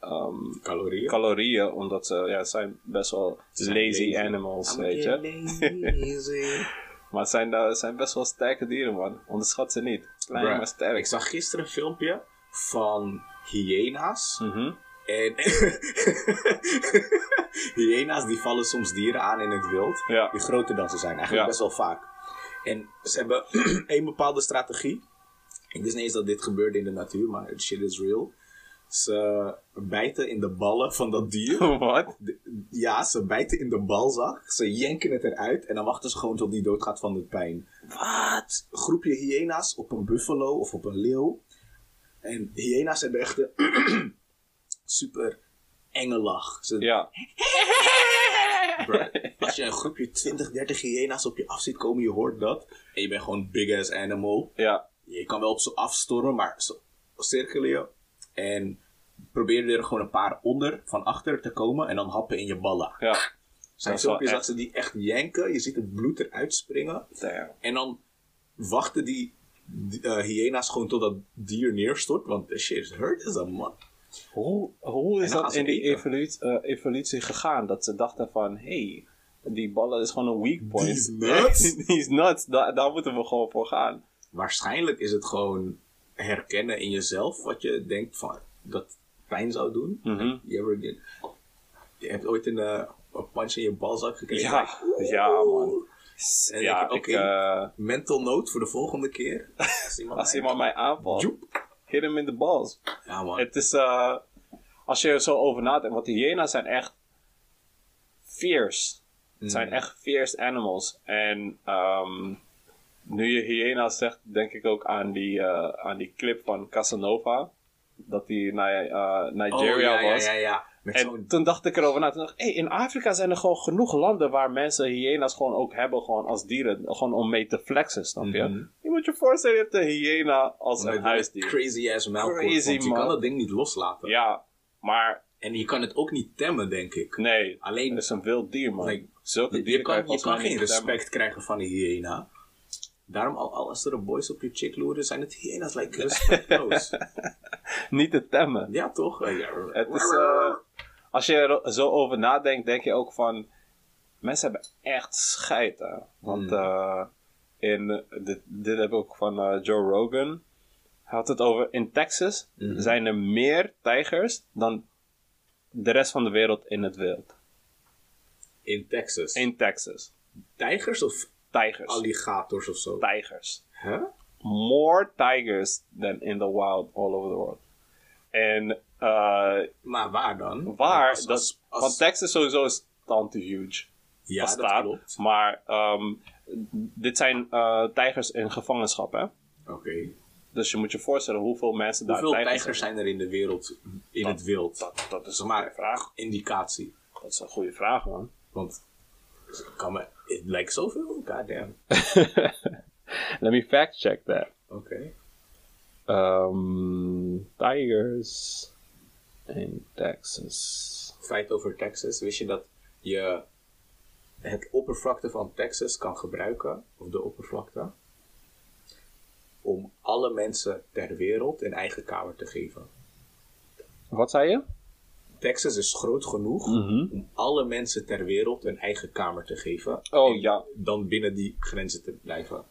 ehm, Calorieën. calorieën, omdat ze ja, ze zijn best wel zijn lazy, lazy. animals, I'm weet je. lazy. Maar het zijn, eh, het zijn best wel sterke dieren, man. Onderschat ze niet. Klein, Bruh, maar sterk. Ik zag gisteren een filmpje van hyena's. Mhm. En hyena's die vallen soms dieren aan in het wild. Ja. Die groter dan ze zijn. Eigenlijk Ja. best wel vaak. En ze hebben een bepaalde strategie. Ik wist niet eens dat dit gebeurde in de natuur, maar het shit is real. Ze bijten in de ballen van dat dier. Wat? Ja, ze bijten in de balzak. Ze jenken het eruit. En dan wachten ze gewoon tot die doodgaat van de pijn. Wat? Groepje hyena's op een buffalo of op een leeuw. En hyena's hebben echt een super enge lach. Ze, Ja. Bruh, als je een groepje 20, 30 hyena's op je af ziet komen, je hoort dat. En je bent gewoon een big ass animal. Ja. Je kan wel op ze afstormen, maar ze cirkelen je. En probeer er gewoon een paar onder, van achter te komen. En dan happen in je ballen. Ja. Zijn is filmpjes dat ze die echt janken. Je ziet het bloed eruit springen. Damn. En dan wachten die uh, hyena's gewoon tot dat dier neerstort. Want the shit is hurt as a man. Hoe, hoe is dat in die evolutie, eh, evolutie gegaan? Dat ze dachten van, hey, die ballen is gewoon een weak point. Die is nuts. Die is nuts. Daar moeten we gewoon voor gaan. Waarschijnlijk is het gewoon herkennen in jezelf wat je denkt van dat pijn zou doen. Mhm. You ever get- je hebt ooit een, een punch in je balzak gekregen. Ja, ja man. En Ja, oké, eh, mental note voor de volgende keer. Als iemand, als mij- iemand mij aanvalt, Joep. hit hem in de balls. Ja man. Het is, eh, als je er zo over nadenkt, want de hyena's zijn echt fierce. Het zijn Mm. echt fierce animals. En ehm, nu je hyena's zegt, denk ik ook aan die, eh, aan die clip van Casanova. Dat hij naar eh, Nigeria oh, ja, was. Ja, ja, ja. Met En toen dacht ik erover na. Toen dacht ik, hey, in Afrika zijn er gewoon genoeg landen waar mensen hyena's gewoon ook hebben, gewoon als dieren. Gewoon om mee te flexen, snap je? Mhm. Je moet je voorstellen, je hebt een hyena als Met een huisdier. Crazy ass melkwoord. Crazy, je kan dat ding niet loslaten. Ja, maar En je kan het ook niet temmen, denk ik. nee, Alleen- het is een wild dier, man. Like, Zulke Je, dieren kan, je kan geen temmen. respect krijgen van een hyena. Daarom, al, al als er een boys op je chick loeren, zijn het hyena's like respectloos. Niet te temmen. ja, toch? Eh, ja. Het is, eh, als je er zo over nadenkt, denk je ook van... Mensen hebben echt scheid, hè. Want Hmm. eh, in, dit, dit heb ik ook van Joe Rogan. Hij had het over, in Texas Mhm. zijn er meer tijgers dan de rest van de wereld in het wild. In Texas. In Texas. Tijgers of Tijgers. alligators of zo? Tijgers. Huh? More tigers than in the wild all over the world. En eh, Maar waar dan? waar, Als- dat, als- als- want Texas sowieso is tante huge. ja, dat daar. klopt. Maar ehm, dit zijn eh, tijgers in gevangenschap, hè? Oké. Dus je moet je voorstellen hoeveel mensen daar Hoeveel tijgers tijgers zijn er in de wereld in Dat- het wild? Dat, dat is maar een vraag. indicatie. Dat is een goede vraag, man. Want kan me, het lijkt zoveel. Goddamn. Let me fact check that. Oké. Ehm, tigers in Texas. Feit over Texas. Wist je dat je het oppervlakte van Texas kan gebruiken, of de oppervlakte, om alle mensen ter wereld een eigen kamer te geven? Wat zei je? Texas is groot genoeg Mhm. om alle mensen ter wereld een eigen kamer te geven. Oh, en ja. Dan binnen die grenzen te blijven.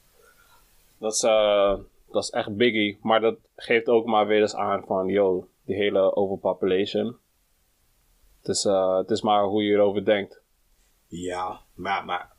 Dat is, eh, dat is echt biggie. Maar dat geeft ook maar weer eens aan van, yo, die hele overpopulation. Het is, eh, het is maar hoe je erover denkt. Ja, maar, maar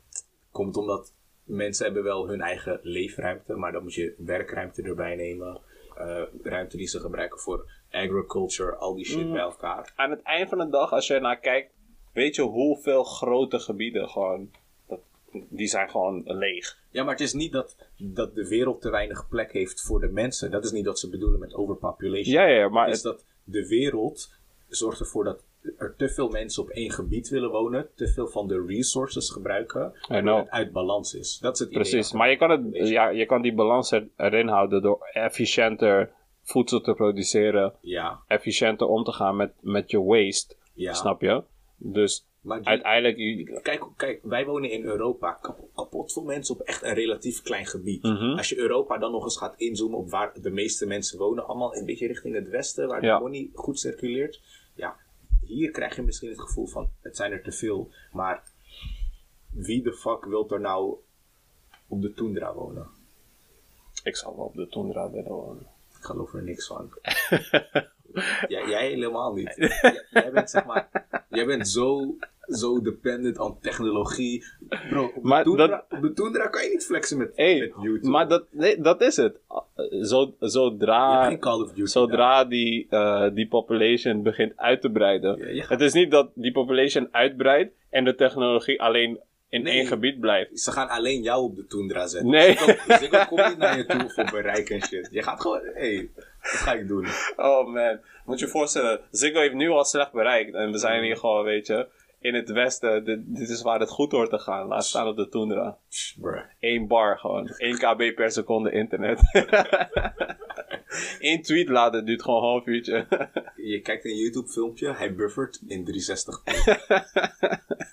komt omdat mensen hebben wel hun eigen leefruimte, maar dan moet je werkruimte erbij nemen. eh, ruimte die ze gebruiken voor agriculture, al die shit Mm. bij elkaar. Aan het eind van de dag, als je ernaar kijkt, weet je hoeveel grote gebieden gewoon, dat, die zijn gewoon leeg. Ja, maar het is niet dat, dat de wereld te weinig plek heeft voor de mensen. Dat is niet wat ze bedoelen met overpopulation. Ja, ja, maar Het is het, dat de wereld zorgt ervoor dat er te veel mensen op één gebied willen wonen, te veel van de resources gebruiken, know. het uit balans is. Dat is het idee precies. Maar je kan, het, ja, je kan die balans er- erin houden door efficiënter voedsel te produceren, Ja, efficiënter om te gaan met, met je waste, ja. snap je? Dus Maar die- uiteindelijk, Kijk, kijk, wij wonen in Europa. Kapot, kapot veel mensen op echt een relatief klein gebied. Mhm. Als je Europa dan nog eens gaat inzoomen op waar de meeste mensen wonen, allemaal een beetje richting het westen, waar Ja. de money goed circuleert. Ja, hier krijg je misschien het gevoel van, het zijn er te veel. Maar wie de fuck wil er nou op de tundra wonen? ik zal wel op de tundra willen wonen. Ik geloof er niks van. Ja, jij helemaal niet. Jij, jij bent zeg maar, jij bent zo, zo dependent aan technologie. Bro, op, Maar de tundra, dat- op de tundra kan je niet flexen met, Hey, met YouTube. maar dat, nee, dat is het. Zo, zodra, Duty. zodra die, eh, die population begint uit te breiden. Ja, je gaat- Het is niet dat die population uitbreidt en de technologie alleen in Nee. één gebied blijft. Ze gaan alleen jou op de tundra zetten. Nee. Ziggo, Ziggo komt niet naar je toe voor bereik en shit. Je gaat gewoon, hé, hey, wat ga ik doen? Oh man, moet je je voorstellen, Ziggo heeft nu al slecht bereikt. En we zijn hier gewoon, weet je, in het westen. Dit, dit is waar het goed hoort te gaan. Laat staan op de bruh. Eén bar gewoon. 1 kb per seconde internet. Eén tweet laden duurt gewoon een half uurtje. Je kijkt een YouTube filmpje, hij buffert in 360.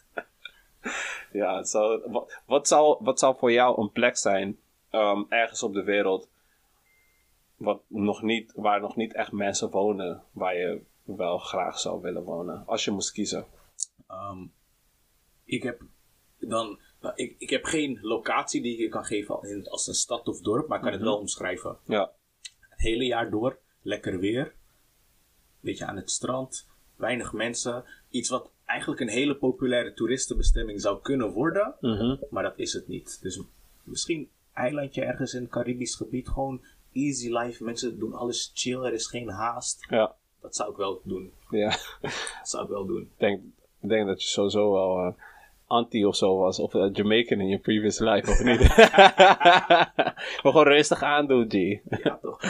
ja, het zou, wat, wat, zou, wat zou voor jou een plek zijn, ehm, ergens op de wereld, wat nog niet, waar nog niet echt mensen wonen, waar je wel graag zou willen wonen, als je moest kiezen? Ehm, ik heb dan, nou, ik, ik heb geen locatie die ik je kan geven in- als een stad of dorp, maar ik kan het wel omschrijven. Ja, Het hele jaar door, lekker weer, beetje aan het strand, weinig mensen. Iets wat eigenlijk een hele populaire toeristenbestemming zou kunnen worden, mhm, maar dat is het niet. Dus misschien eilandje ergens in het Caribisch gebied, gewoon easy life. Mensen doen alles chill, er is geen haast. ja, Dat zou ik wel doen. ja. Dat zou ik wel doen. Ik denk, ik denk dat je sowieso wel. eh, anti of zo was. Of uh, Jamaican in je previous life, of niet? maar gewoon rustig aandoen, G. Ja, toch.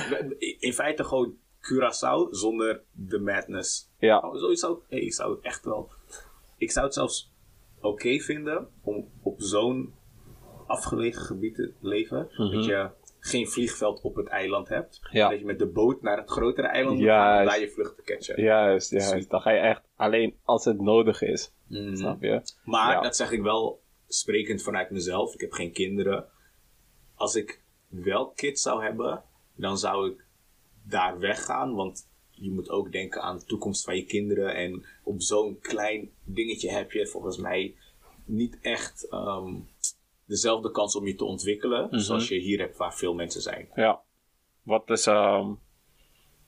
In feite gewoon Curaçao zonder de madness. Ja. Oh, zoiets zou, hey, ik zou echt wel... Ik zou het zelfs oké vinden om op zo'n afgelegen gebied te leven. Dat je geen vliegveld op het eiland hebt. Ja. Dat je met de boot naar het grotere eiland moet Juist. gaan om daar je vlucht te catchen. Juist, juist. Dan ga je echt alleen als het nodig is. Mhm. Snap je? Maar Ja. dat zeg ik wel sprekend vanuit mezelf. Ik heb geen kinderen. Als ik wel kids zou hebben, dan zou ik daar weggaan. Want je moet ook denken aan de toekomst van je kinderen. En op zo'n klein dingetje heb je volgens mij niet echt ehm, dezelfde kans om je te ontwikkelen. Mhm. Zoals je hier hebt waar veel mensen zijn. Ja. Wat is, ehm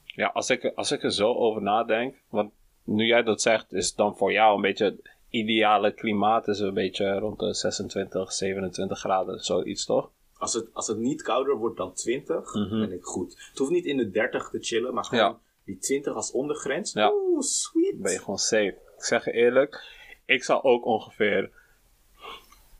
ja, als ik, als ik er zo over nadenk, want nu jij dat zegt, is dan voor jou een beetje het ideale klimaat is een beetje rond de 26, 27 graden, zoiets toch? Als het, als het niet kouder wordt dan 20, Mhm. ben ik goed. Het hoeft niet in de 30 te chillen, maar gewoon Ja. Die 20 als ondergrens. Ja. Oeh, sweet. Ben je gewoon safe. Ik zeg je eerlijk, ik zou ook ongeveer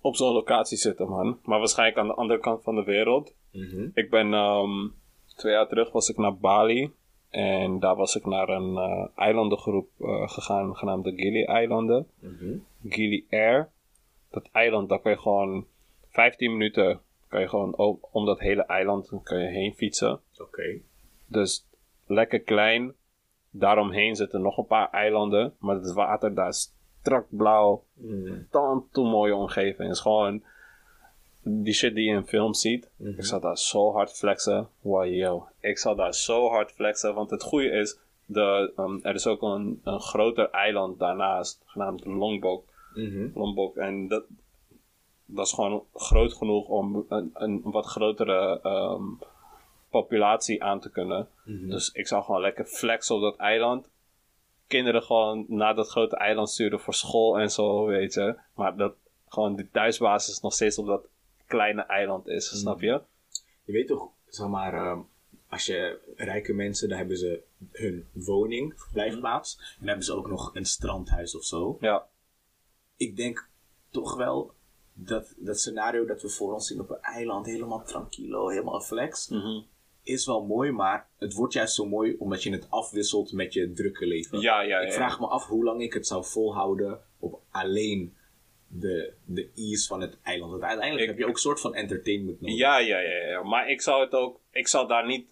op zo'n locatie zitten, man. Maar waarschijnlijk aan de andere kant van de wereld. Mhm. Ik ben ehm, twee jaar terug was ik naar Bali. En daar was ik naar een eh eilandengroep eh, gegaan, genaamd de Gili-eilanden. Mhm. Gili Air. Dat eiland, daar kan je gewoon 15 minuten kan je gewoon om dat hele eiland kan je heen fietsen. Oké. Dus lekker klein. Daaromheen zitten nog een paar eilanden. Maar het water daar is strak blauw. Toe mooie omgeving. Het is gewoon die shit die je in films ziet. Mhm. Ik zou daar zo hard flexen. Wow, yo. Ik zou daar zo hard flexen. Want het goede is, de, um, er is ook een, een groter eiland daarnaast. Genaamd Lombok. Mhm. Lombok. En dat, dat is gewoon groot genoeg om een, een wat grotere ehm, populatie aan te kunnen. Mhm. Dus ik zou gewoon lekker flexen op dat eiland. Kinderen gewoon naar dat grote eiland sturen voor school en zo, weet je. Maar dat gewoon die thuisbasis nog steeds op dat kleine eiland is, snap je? Je weet toch, zeg maar, ehm, als je rijke mensen, dan hebben ze hun woning, verblijfplaats. En dan hebben ze ook nog een strandhuis of zo. Ja. Ik denk toch wel dat dat scenario dat we voor ons zien op een eiland, helemaal tranquilo, helemaal flex, Mhm. Is wel mooi, maar het wordt juist zo mooi omdat je het afwisselt met je drukke leven. Ja, ja, ja. Ik vraag me af hoe lang ik het zou volhouden op alleen de, de ease van het eiland. Want uiteindelijk Ik- heb je ook een soort van entertainment nodig. Ja, ja, ja, ja. Maar ik zou het ook, ik zou daar niet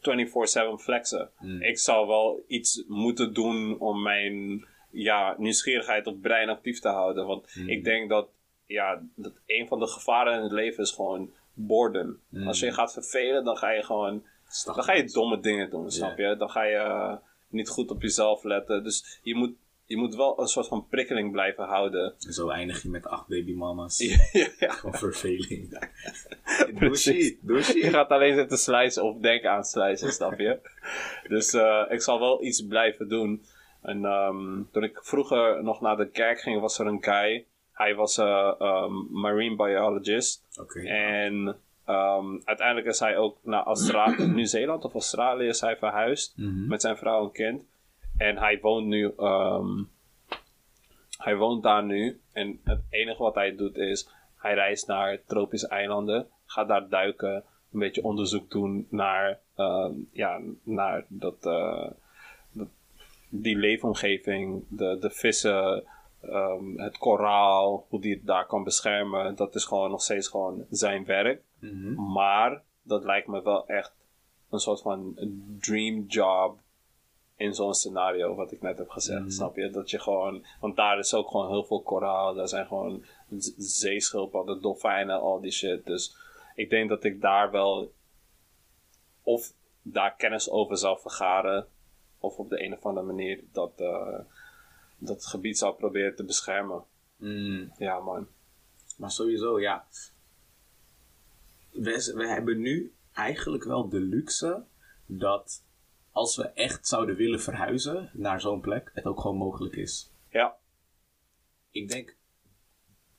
24-7 flexen. Hmm. Ik zou wel iets moeten doen om mijn ja, nieuwsgierigheid of brein actief te houden. Want Hmm. ik denk dat, ja, dat een van de gevaren in het leven is gewoon boredom. Hmm. Als je je gaat vervelen, dan ga je gewoon, dan ga je domme dingen doen, snap je? Dan ga je eh, niet goed op jezelf letten. Dus je moet, je moet wel een soort van prikkeling blijven houden. En zo eindig je met acht babymama's. ja, ja. Van verveling. Precies. Je gaat alleen zitten slicen of denken aan slicen, snap je? Dus eh, ik zal wel iets blijven doen. En ehm, toen ik vroeger nog naar de kerk ging, was er een guy. Hij was eh, ehm, marine biologist. Oké. En ehm, uiteindelijk is hij ook naar Austra- Nieuw-Zeeland of Australië is hij verhuisd. Mhm. Met zijn vrouw en kind. En hij woont nu... ehm, hij woont daar nu. En het enige wat hij doet is... Hij reist naar tropische eilanden. Gaat daar duiken. Een beetje onderzoek doen naar... ehm, ja, naar dat... eh, dat- die leefomgeving. De, de vissen... ehm, het koraal. Hoe die het daar kan beschermen. Dat is gewoon nog steeds gewoon zijn werk. Mhm. Maar dat lijkt me wel echt een soort van dream job in zo'n scenario wat ik net heb gezegd. Mhm. Snap je? Dat je gewoon, want daar is ook gewoon heel veel koraal. Daar zijn gewoon zeeschildpadden, dolfijnen, al die shit. Dus ik denk dat ik daar wel of daar kennis over zou vergaren. Of op de een of andere manier dat, eh, dat gebied zou proberen te beschermen. Mm, Ja, man. maar sowieso, ja. We, we hebben nu eigenlijk wel de luxe dat als we echt zouden willen verhuizen naar zo'n plek, het ook gewoon mogelijk is. Ja. Ik denk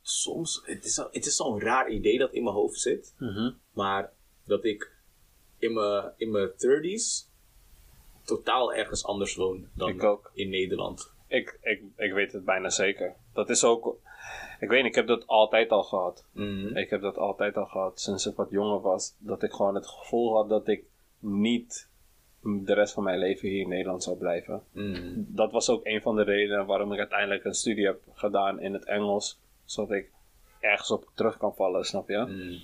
soms, het is, het is zo'n raar idee dat in mijn hoofd zit, Mhm. maar dat ik in mijn, in mijn 30s totaal ergens anders woon dan Ik ook. in Nederland. Ik, ik, ik weet het bijna zeker. Dat is ook. Ik weet niet, ik heb dat altijd al gehad. Mhm. Ik heb dat altijd al gehad sinds ik wat jonger was. Dat ik gewoon het gevoel had dat ik niet de rest van mijn leven hier in Nederland zou blijven. Mhm. Dat was ook een van de redenen waarom ik uiteindelijk een studie heb gedaan in het Engels. Zodat ik ergens op terug kan vallen, snap je? Mhm.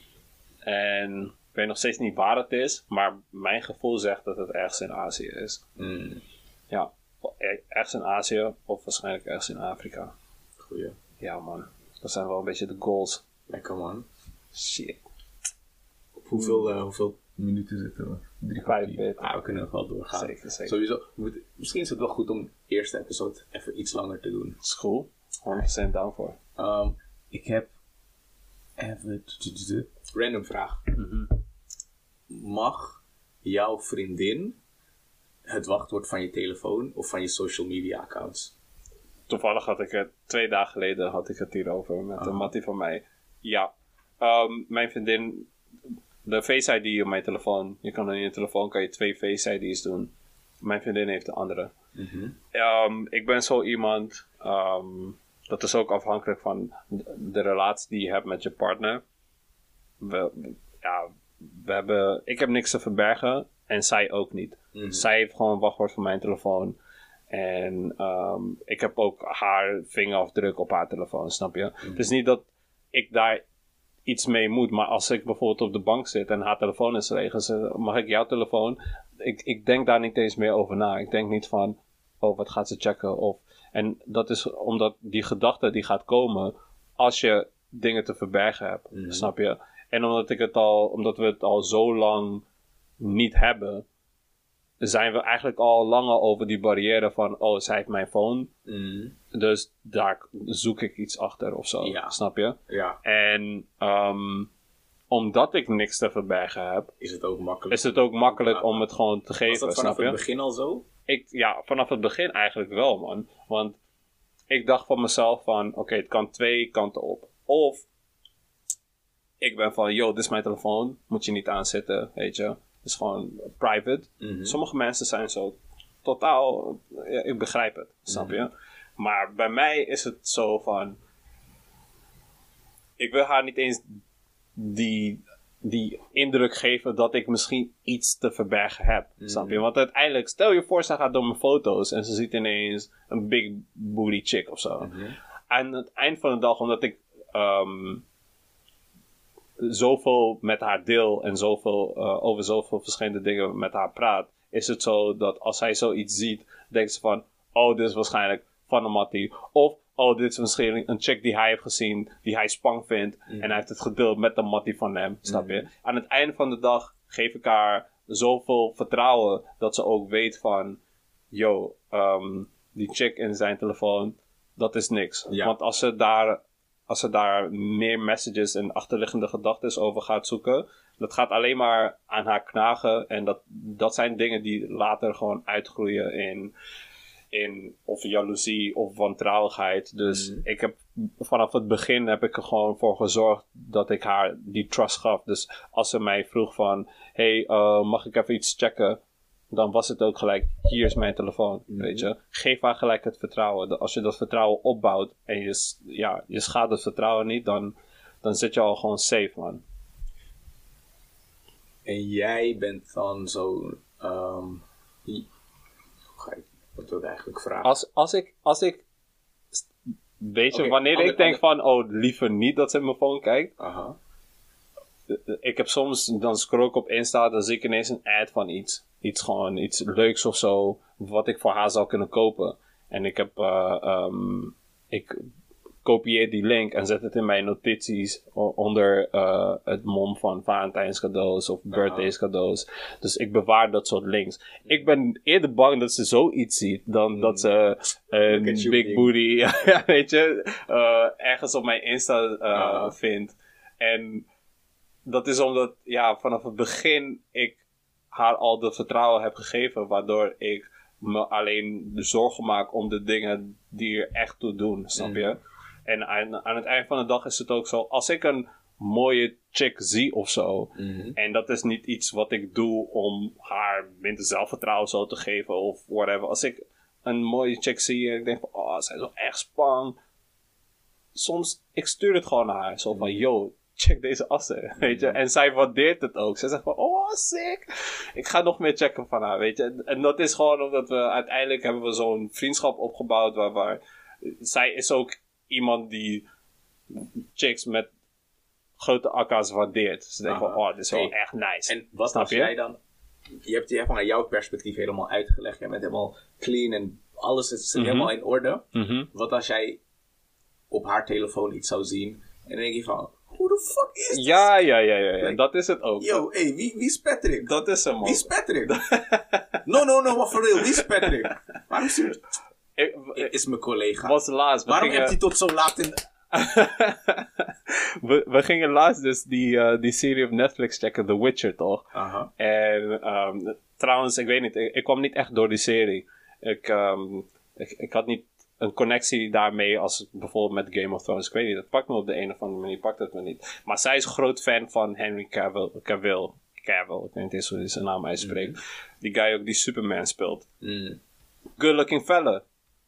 En ik weet nog steeds niet waar het is, maar mijn gevoel zegt dat het ergens in Azië is. Ja, ergens in Azië of waarschijnlijk ergens in Afrika. Goeie. Ja man, dat zijn wel een beetje de goals. Lekker man. Shit. Op hoeveel, eh, hoeveel minuten zitten we? Drie Vijf. Ah, we kunnen nog wel doorgaan. Zeker, zeker. Sowieso, misschien is het wel goed om de eerste episode even iets langer te doen. Is cool. 100% down voor. Ehm, ik heb even... Random vraag. Mhm. Mag jouw vriendin het wachtwoord van je telefoon of van je social media accounts? Toevallig had ik het twee dagen geleden had ik het hierover met een mattie van mij. Ja, Ehm, mijn vriendin, de Face ID op mijn telefoon, je kan in je telefoon kan je twee Face ID's doen. Mijn vriendin heeft de andere. Mhm. Ehm, ik ben zo iemand, ehm, dat is ook afhankelijk van de, de relatie die je hebt met je partner. We, ja, we hebben, ik heb niks te verbergen en zij ook niet. Mhm. Zij heeft gewoon een wachtwoord van mijn telefoon. En ehm, ik heb ook haar vingerafdruk op haar telefoon, snap je? Het is niet dat ik daar iets mee moet, maar als ik bijvoorbeeld op de bank zit en haar telefoon is leeg, en ze, mag ik jouw telefoon? Ik, ik denk daar niet eens meer over na. Ik denk niet van, oh, wat gaat ze checken? Of, en dat is omdat die gedachte die gaat komen als je dingen te verbergen hebt, Mhm. snap je? En omdat, ik het al, omdat we het al zo lang niet hebben, zijn we eigenlijk al langer over die barrière van, oh, zij heeft mijn phone, Mhm. dus daar zoek ik iets achter of zo, Ja. snap je? Ja, En ehm, omdat ik niks te verbergen heb, is het ook makkelijk. is het ook makkelijk Ja. om het gewoon te Was geven, dat vanaf snap je? het begin al zo? ik, ja, vanaf het begin eigenlijk wel, man. Want ik dacht van mezelf van, oké, het kan twee kanten op. Of ik ben van, yo, dit is mijn telefoon, moet je niet aanzetten, weet je. Is gewoon private. Mhm. Sommige mensen zijn zo totaal, ja, ik begrijp het, snap je. Maar bij mij is het zo van, ik wil haar niet eens die, die indruk geven dat ik misschien iets te verbergen heb, snap je. Want uiteindelijk, stel je voor, ze gaat door mijn foto's en ze ziet ineens een big booty chick of zo. Mhm. Aan het eind van de dag, omdat ik ehm, zoveel met haar deel en zoveel, eh, over zoveel verschillende dingen met haar praat, is het zo dat als zij zoiets ziet, denkt ze van, oh, dit is waarschijnlijk van een mattie. Of, oh, dit is misschien een chick die hij heeft gezien, die hij spang vindt, en hij heeft het gedeeld met de mattie van hem, snap je? Aan het einde van de dag geef ik haar zoveel vertrouwen, dat ze ook weet van, yo, ehm, die chick in zijn telefoon, dat is niks. Ja. Want als ze daar als ze daar meer messages en achterliggende gedachten over gaat zoeken, dat gaat alleen maar aan haar knagen. En dat, dat zijn dingen die later gewoon uitgroeien in, in of jaloezie of wantrouwigheid. Dus Mhm. ik heb vanaf het begin heb ik er gewoon voor gezorgd dat ik haar die trust gaf. Dus als ze mij vroeg van, hey, eh, mag ik even iets checken? Dan was het ook gelijk, hier is mijn telefoon, weet je. Geef haar gelijk het vertrouwen. Als je dat vertrouwen opbouwt en je, ja, je schaadt het vertrouwen niet, dan, dan zit je al gewoon safe, man. En jij bent dan zo. ehm hoe ga ik wat wil ik eigenlijk vragen? Als, als ik, als ik, weet je, wanneer ander- ik denk van, oh, liever niet dat ze in mijn phone kijkt. Aha. Ik heb soms, dan scroll ik op Insta, dan zie ik ineens een ad van iets. Iets gewoon, iets leuks of zo, wat ik voor haar zou kunnen kopen. En ik heb, eh, ehm, ik kopieer die link en zet het in mijn notities onder eh, het mom van Valentijns cadeaus of birthdays cadeaus. Dus ik bewaar dat soort links. Ik ben eerder bang dat ze zoiets ziet dan dat ze een big booty, weet je, eh, ergens op mijn Insta vindt. En dat is omdat, ja, vanaf het begin ik haar al de vertrouwen heb gegeven, waardoor ik me alleen de zorgen maak om de dingen die er echt toe doen, snap je? En aan, aan het eind van de dag is het ook zo, als ik een mooie chick zie of zo, Mhm. en dat is niet iets wat ik doe om haar minder zelfvertrouwen zo te geven of whatever. Als ik een mooie chick zie en ik denk van, oh, zij is wel echt spang. soms, ik stuur het gewoon naar haar. Zo van, yo, check deze assen, weet je. En zij waardeert het ook. Ze zegt van, oh, sick. Ik ga nog meer checken van haar, weet je. En, en dat is gewoon omdat we uiteindelijk hebben we zo'n vriendschap opgebouwd waar, waar zij is ook iemand die chicks met grote akka's waardeert. Ze denken van, oh, dit is wel Hey, echt nice. En wat Snap je? jij dan... Je hebt je vanuit jouw perspectief helemaal uitgelegd. Je bent helemaal clean en alles is Mhm. helemaal in orde. Mhm. Wat als jij op haar telefoon iets zou zien en dan denk je van... Who the fuck is this? Ja, ja, ja, ja, ja. Like, dat is het ook. Yo, hey, wie, wie is Patrick? Dat is hem, man. Wie is Patrick? no, no, no, maar for real, wie is Patrick? Waarom stuurt... Ik, Is mijn collega. was laatst. Waarom gingen, hebt hij tot zo laat in... we, we gingen laatst dus die, eh, die serie op Netflix checken, The Witcher, toch? En ehm, trouwens, ik weet niet, ik, ik kwam niet echt door die serie. Ik, ehm, ik, ik had niet een connectie daarmee als bijvoorbeeld met Game of Thrones. Ik weet niet, dat pakt me op de een of andere manier, pakt het me niet. Maar zij is groot fan van Henry Cavill. Cavill, Cavill ik weet niet eens hoe hij zijn naam uitspreekt. Die guy ook die Superman speelt. Mm. Good looking fella.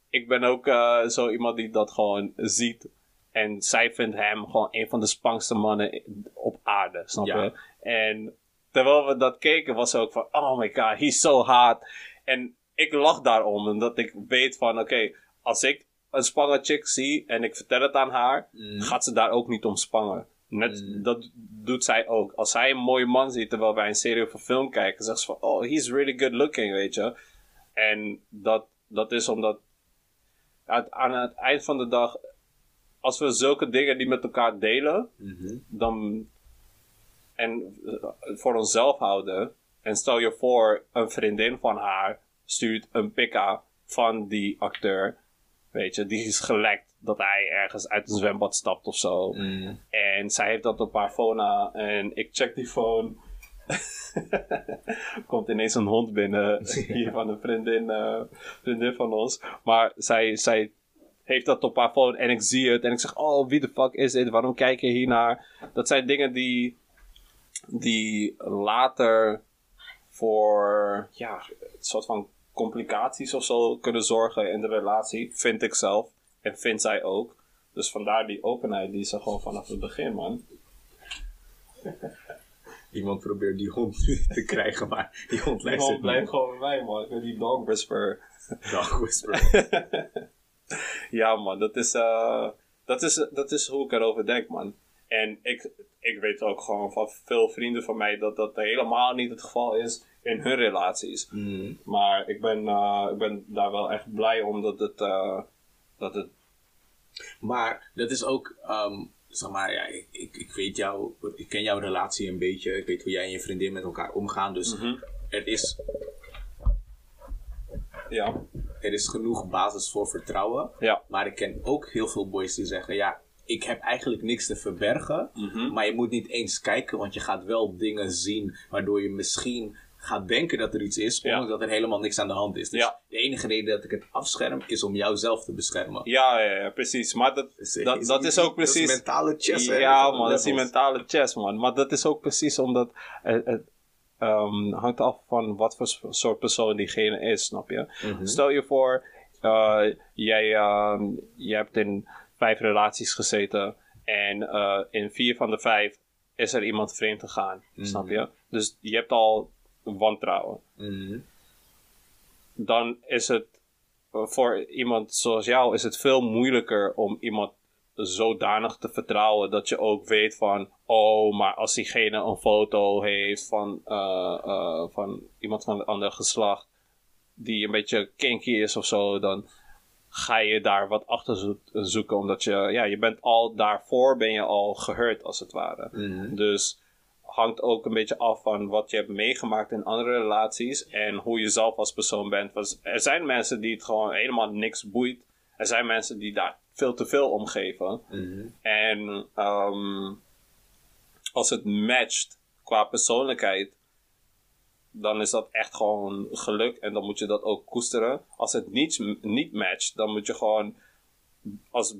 Ik ben ook eh, zo iemand die dat gewoon ziet. En zij vindt hem gewoon een van de spangste mannen op aarde, snap Ja. je? En terwijl we dat keken, was ze ook van, oh my god, he's so hot. En ik lach daarom, omdat ik weet van, oké, als ik een spange chick zie en ik vertel het aan haar, Mm. gaat ze daar ook niet om spangen. Net, Mm. Dat doet zij ook. Als zij een mooie man ziet terwijl wij een serie of een film kijken, zegt ze van, oh, he's really good looking, weet je. En dat, dat is omdat uit, aan het eind van de dag, als we zulke dingen die met elkaar delen, Mhm. dan en eh, voor onszelf houden. En stel je voor, een vriendin van haar stuurt een pika van die acteur. Weet je, die is gelekt dat hij ergens uit een zwembad stapt of zo. Mm. En zij heeft dat op haar phone aan. En ik check die phone. Komt ineens een hond binnen. Hier van een vriendin, eh, vriendin van ons. Maar zij, zij heeft dat op haar phone. En ik zie het. En ik zeg: Oh, wie de fuck is dit? Waarom kijk je hier naar? Dat zijn dingen die. Die later voor. Ja, een soort van complicaties of zo kunnen zorgen in de relatie. Vind ik zelf. En vindt zij ook. Dus vandaar die openheid die ze gewoon vanaf het begin, man. Iemand probeert die hond te krijgen, maar die hond Die luistert hond blijft gewoon bij mij, man. Ik ben die dog whisperer. Dog whisper. Ja, man. Dat is, eh, dat, is, dat is hoe ik erover denk, man. En ik, ik weet ook gewoon van veel vrienden van mij dat dat helemaal niet het geval is in hun relaties. Mm. Maar ik ben, eh, ik ben daar wel echt blij om dat het, eh, dat het Maar dat is ook, ehm, zeg maar, ja, ik, ik, ik weet jou, ik ken jouw relatie een beetje. Ik weet hoe jij en je vriendin met elkaar omgaan. Dus Mhm. er, is, ja, er is genoeg basis voor vertrouwen. ja. Maar ik ken ook heel veel boys die zeggen, ja, ik heb eigenlijk niks te verbergen. Mhm. Maar je moet niet eens kijken, want je gaat wel dingen zien waardoor je misschien gaat denken dat er iets is, ondanks dat er helemaal niks aan de hand is. Dus de enige reden dat ik het afscherm is om jou zelf te beschermen. Ja, ja, ja, precies. Maar dat, Dus, dat, eh, dat is ook Dat is precies... mentale chess, hè? Ja, man, dat is die mentale chess, man. Maar dat is ook precies omdat het, het ehm, hangt af van wat voor soort persoon diegene is, snap je? Mhm. Stel je voor, eh, jij, ehm, jij hebt in vijf relaties gezeten en eh, in vier van de vijf is er iemand vreemd gegaan, snap je? Dus je hebt al wantrouwen. Mhm. Dan is het eh, voor iemand zoals jou is het veel moeilijker om iemand zodanig te vertrouwen dat je ook weet van, oh, maar als diegene een foto heeft van, eh, eh, van iemand van een ander geslacht die een beetje kinky is of zo, dan ga je daar wat achter zo- zoeken, omdat je, ja, je bent al daarvoor ben je al gehurt als het ware. Mhm. Dus hangt ook een beetje af van wat je hebt meegemaakt in andere relaties en hoe je zelf als persoon bent. Want er zijn mensen die het gewoon helemaal niks boeit. Er zijn mensen die daar veel te veel om geven. Mhm. En ehm, als het matcht qua persoonlijkheid, dan is dat echt gewoon geluk en dan moet je dat ook koesteren. Als het niet, niet matcht, dan moet je gewoon als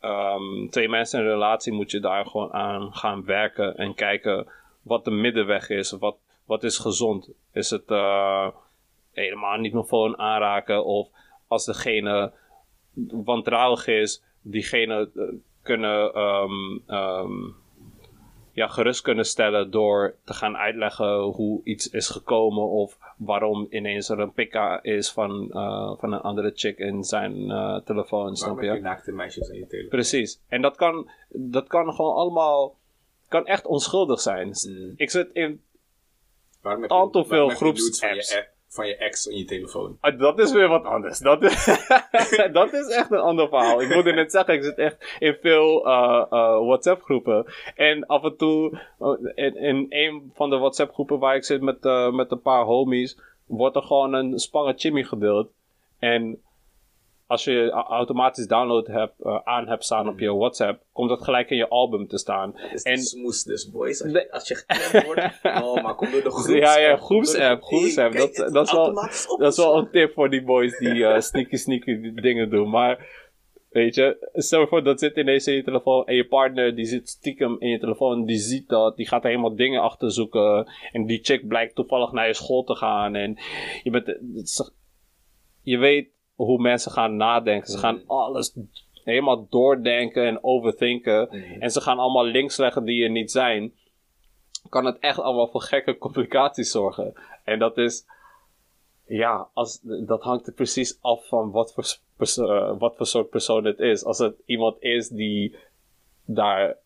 ehm, twee mensen in een relatie moet je daar gewoon aan gaan werken en kijken wat de middenweg is. Wat, wat is gezond? Is het eh, helemaal niet mijn phone aanraken? Of als degene wantrouwig is, diegene eh, kunnen, ehm, ehm, ja, gerust kunnen stellen door te gaan uitleggen hoe iets is gekomen of waarom ineens er een pika is van, eh, van een andere chick in zijn telefoon, snap Waarom je je? naakte meisjes in je telefoon? Precies. En dat kan, dat kan gewoon allemaal, kan echt onschuldig zijn. Mm. Ik zit in Waarom heb Al te waarom veel groepsapps. Van je, van je ex in je telefoon. Ah, Dat is weer wat anders. Dat is, dat is echt een ander verhaal. Ik moet net zeggen, ik zit echt in veel eh, eh, WhatsApp-groepen. En af en toe, eh, in, in een van de WhatsApp-groepen waar ik zit met, met een paar homies, wordt er gewoon een spange chimmy gedeeld. En als je automatisch download hebt, eh, aan hebt staan op je WhatsApp, komt dat gelijk in je album te staan. Is En- smoes dus, boys. Als je, als je geklemd wordt. Oh, maar kom door de groepsapp. Ja, ja, groepsapp, groepsapp. Hey, Dat- dat is wel- Dat is wel een tip voor die boys die eh, sneaky sneaky dingen doen. Maar weet je, stel je voor dat zit ineens in je telefoon en je partner die zit stiekem in je telefoon, die ziet dat, die gaat er helemaal dingen achter zoeken. En die chick blijkt toevallig naar je school te gaan. En je, bent, is- je weet hoe mensen gaan nadenken. Ze gaan alles helemaal doordenken en overthinken. Mhm. En ze gaan allemaal links leggen die er niet zijn. Kan het echt allemaal voor gekke complicaties zorgen. En dat is ja, als, dat hangt er precies af van wat voor, eh, wat voor soort persoon het is. Als het iemand is die daar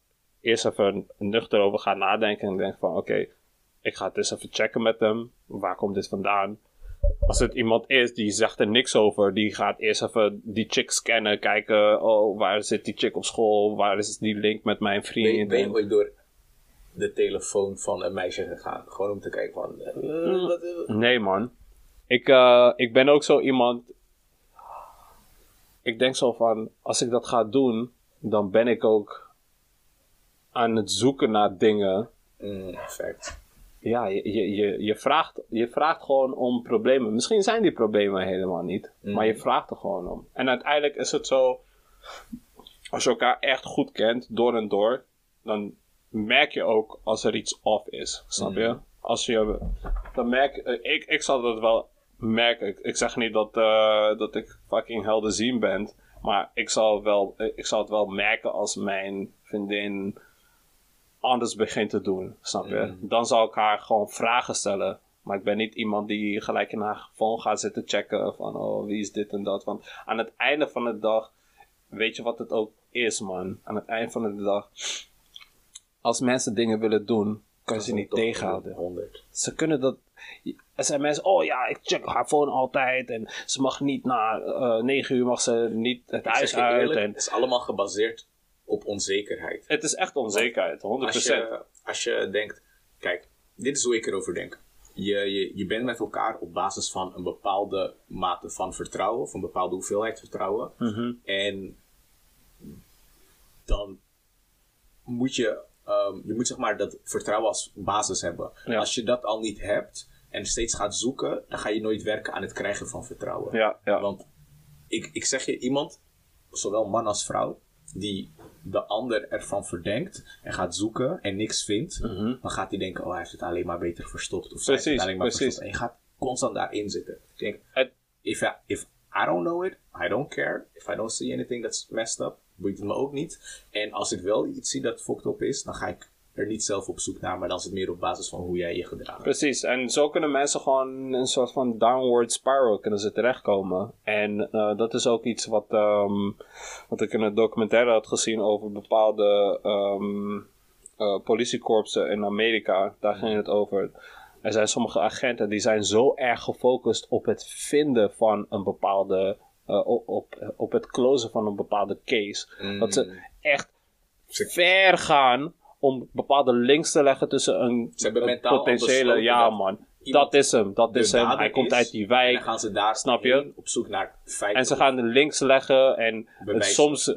eerst even nuchter over gaat nadenken en denkt van oké, ik ga het eens even checken met hem. Waar komt dit vandaan? Als het iemand is die zegt er niks over, die gaat eerst even die chick scannen, kijken, oh, waar zit die chick op school, waar is die link met mijn vriend? ben je ooit door de telefoon van een meisje gegaan? Gewoon om te kijken van... eh, Mm. Nee, man. Ik, eh, ik ben ook zo iemand. Ik denk zo van: als ik dat ga doen, dan ben ik ook aan het zoeken naar dingen. Mm, fact. Ja, je, je, je, vraagt, je vraagt gewoon om problemen. Misschien zijn die problemen helemaal niet, Mm. maar je vraagt er gewoon om. En uiteindelijk is het zo: als je elkaar echt goed kent, door en door, dan merk je ook als er iets off is. Snap je? Als je, dan merk eh, ik, ik zal dat wel merken. Ik, ik zeg niet dat, eh, dat ik fucking helder zien ben, maar ik zal, wel, eh, ik zal het wel merken als mijn vriendin anders begint te doen. Snap je? Dan zal ik haar gewoon vragen stellen. Maar ik ben niet iemand die gelijk in haar phone gaat zitten checken van oh wie is dit en dat. Want aan het einde van de dag, weet je wat het ook is man. Aan het einde van de dag, als mensen dingen willen doen, kan je ze niet tegenhouden. 100. Ze kunnen dat. Er zijn mensen, oh ja, ik check haar phone altijd. En ze mag niet na eh 9 uur mag ze niet het Ik huis uit. eerlijk, En het is allemaal gebaseerd op onzekerheid. het is echt onzekerheid, 100%. Als je, als je denkt, kijk, dit is hoe ik erover denk. Je, je, je bent met elkaar op basis van een bepaalde mate van vertrouwen, of een bepaalde hoeveelheid vertrouwen. Mhm. En dan moet je, ehm, je moet zeg maar dat vertrouwen als basis hebben. Ja. Als je dat al niet hebt en steeds gaat zoeken, dan ga je nooit werken aan het krijgen van vertrouwen. Ja, ja. Want ik, ik zeg je, iemand, zowel man als vrouw, die de ander ervan verdenkt en gaat zoeken en niks vindt, Mhm. dan gaat hij denken, oh hij heeft het alleen maar beter verstopt. Of Precies, het alleen maar precies. verstopt. En je gaat constant daarin zitten. Ik denk, Het- if, I, if I don't know it, I don't care. If I don't see anything that's messed up, boeit het me ook niet. En als ik wel iets zie dat fucked up is, dan ga ik er niet zelf op zoek naar, maar dan is het meer op basis van hoe jij je gedraagt. Precies, en zo kunnen mensen gewoon een soort van downward spiral kunnen ze terechtkomen. En eh, dat is ook iets wat, ehm, wat ik in een documentaire had gezien over bepaalde eh, politiekorpsen in Amerika. Daar ging het over. Er zijn sommige agenten die zijn zo erg gefocust op het vinden van een bepaalde, eh, op, op, het closen van een bepaalde case. Dat ze echt Ze- ver gaan om bepaalde links te leggen tussen een, Ze potentiële. Ja, man. Dat is hem. Dat is hem. Hij komt uit die En wijk. dan gaan ze daar Snap je? op zoek naar feiten. En ze gaan de links leggen en soms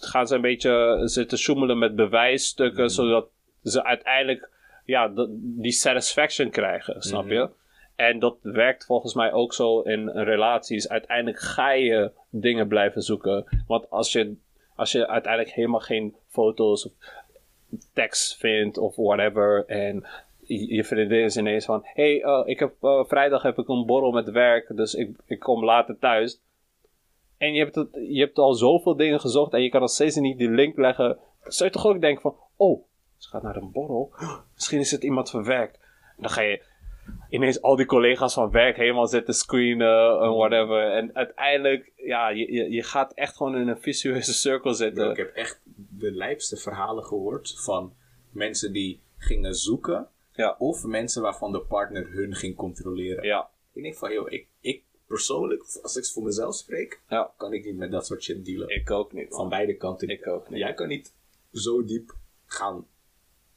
gaan ze een beetje zitten sjoemelen met bewijsstukken, Mhm. zodat ze uiteindelijk ja, die satisfaction krijgen, snap Mhm. je? En dat werkt volgens mij ook zo in relaties. Uiteindelijk ga je dingen blijven zoeken. Want als je, als je uiteindelijk helemaal geen foto's of tekst vindt of whatever. En je vriendin is ineens van: hey, eh, ik heb, eh, vrijdag heb ik een borrel met werk, dus ik, ik kom later thuis. En je hebt, je hebt al zoveel dingen gezocht en je kan nog steeds niet die link leggen. Zou je toch ook denken van, oh, ze gaat naar een borrel. Misschien is het iemand van werk. Dan ga je ineens al die collega's van werk helemaal zitten screenen en whatever. En uiteindelijk, ja, je, je, je gaat echt gewoon in een visueuze cirkel zitten. Bro, ik heb echt de lijpste verhalen gehoord van mensen die gingen zoeken. Ja. Of mensen waarvan de partner hun ging controleren. Ja, Ik denk van, joh, ik, ik persoonlijk, als ik voor mezelf spreek, ja. kan ik niet met dat soort shit dealen. Ik ook niet. Van beide kanten. Ik ook niet. Jij kan niet zo diep gaan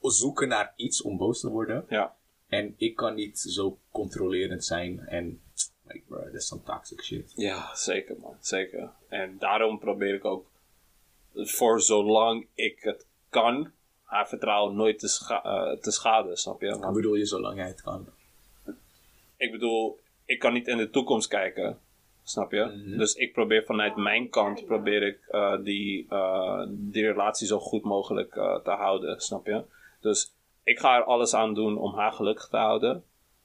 zoeken naar iets om boos te worden. Ja. En ik kan niet zo controlerend zijn. En, like, bro, dat is some toxic shit. Ja, zeker man, zeker. En daarom probeer ik ook, voor zolang ik het kan, haar vertrouwen nooit te, scha- eh, te schaden, snap je? Want bedoel je zolang jij het kan? ik bedoel, ik kan niet in de toekomst kijken, snap je? Mhm. Dus ik probeer vanuit mijn kant, probeer ik eh, die, eh, die relatie zo goed mogelijk te houden, snap je? Dus ik ga er alles aan doen om haar gelukkig te houden.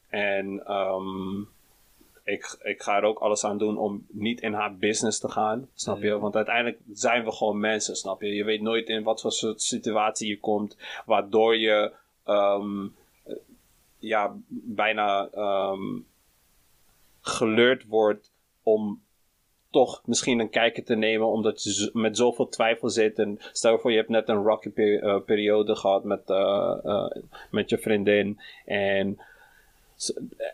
En ehm, ik, ik ga er ook alles aan doen om niet in haar business te gaan, snap je? Want uiteindelijk zijn we gewoon mensen, snap je? Je weet nooit in wat voor soort situatie je komt, waardoor je ehm, eh, ja, bijna ehm, geleerd wordt om toch misschien een kijker te nemen, omdat je met zoveel twijfel zit. En stel je voor, je hebt net een rocky eh, periode gehad met, eh, eh, met je vriendin. En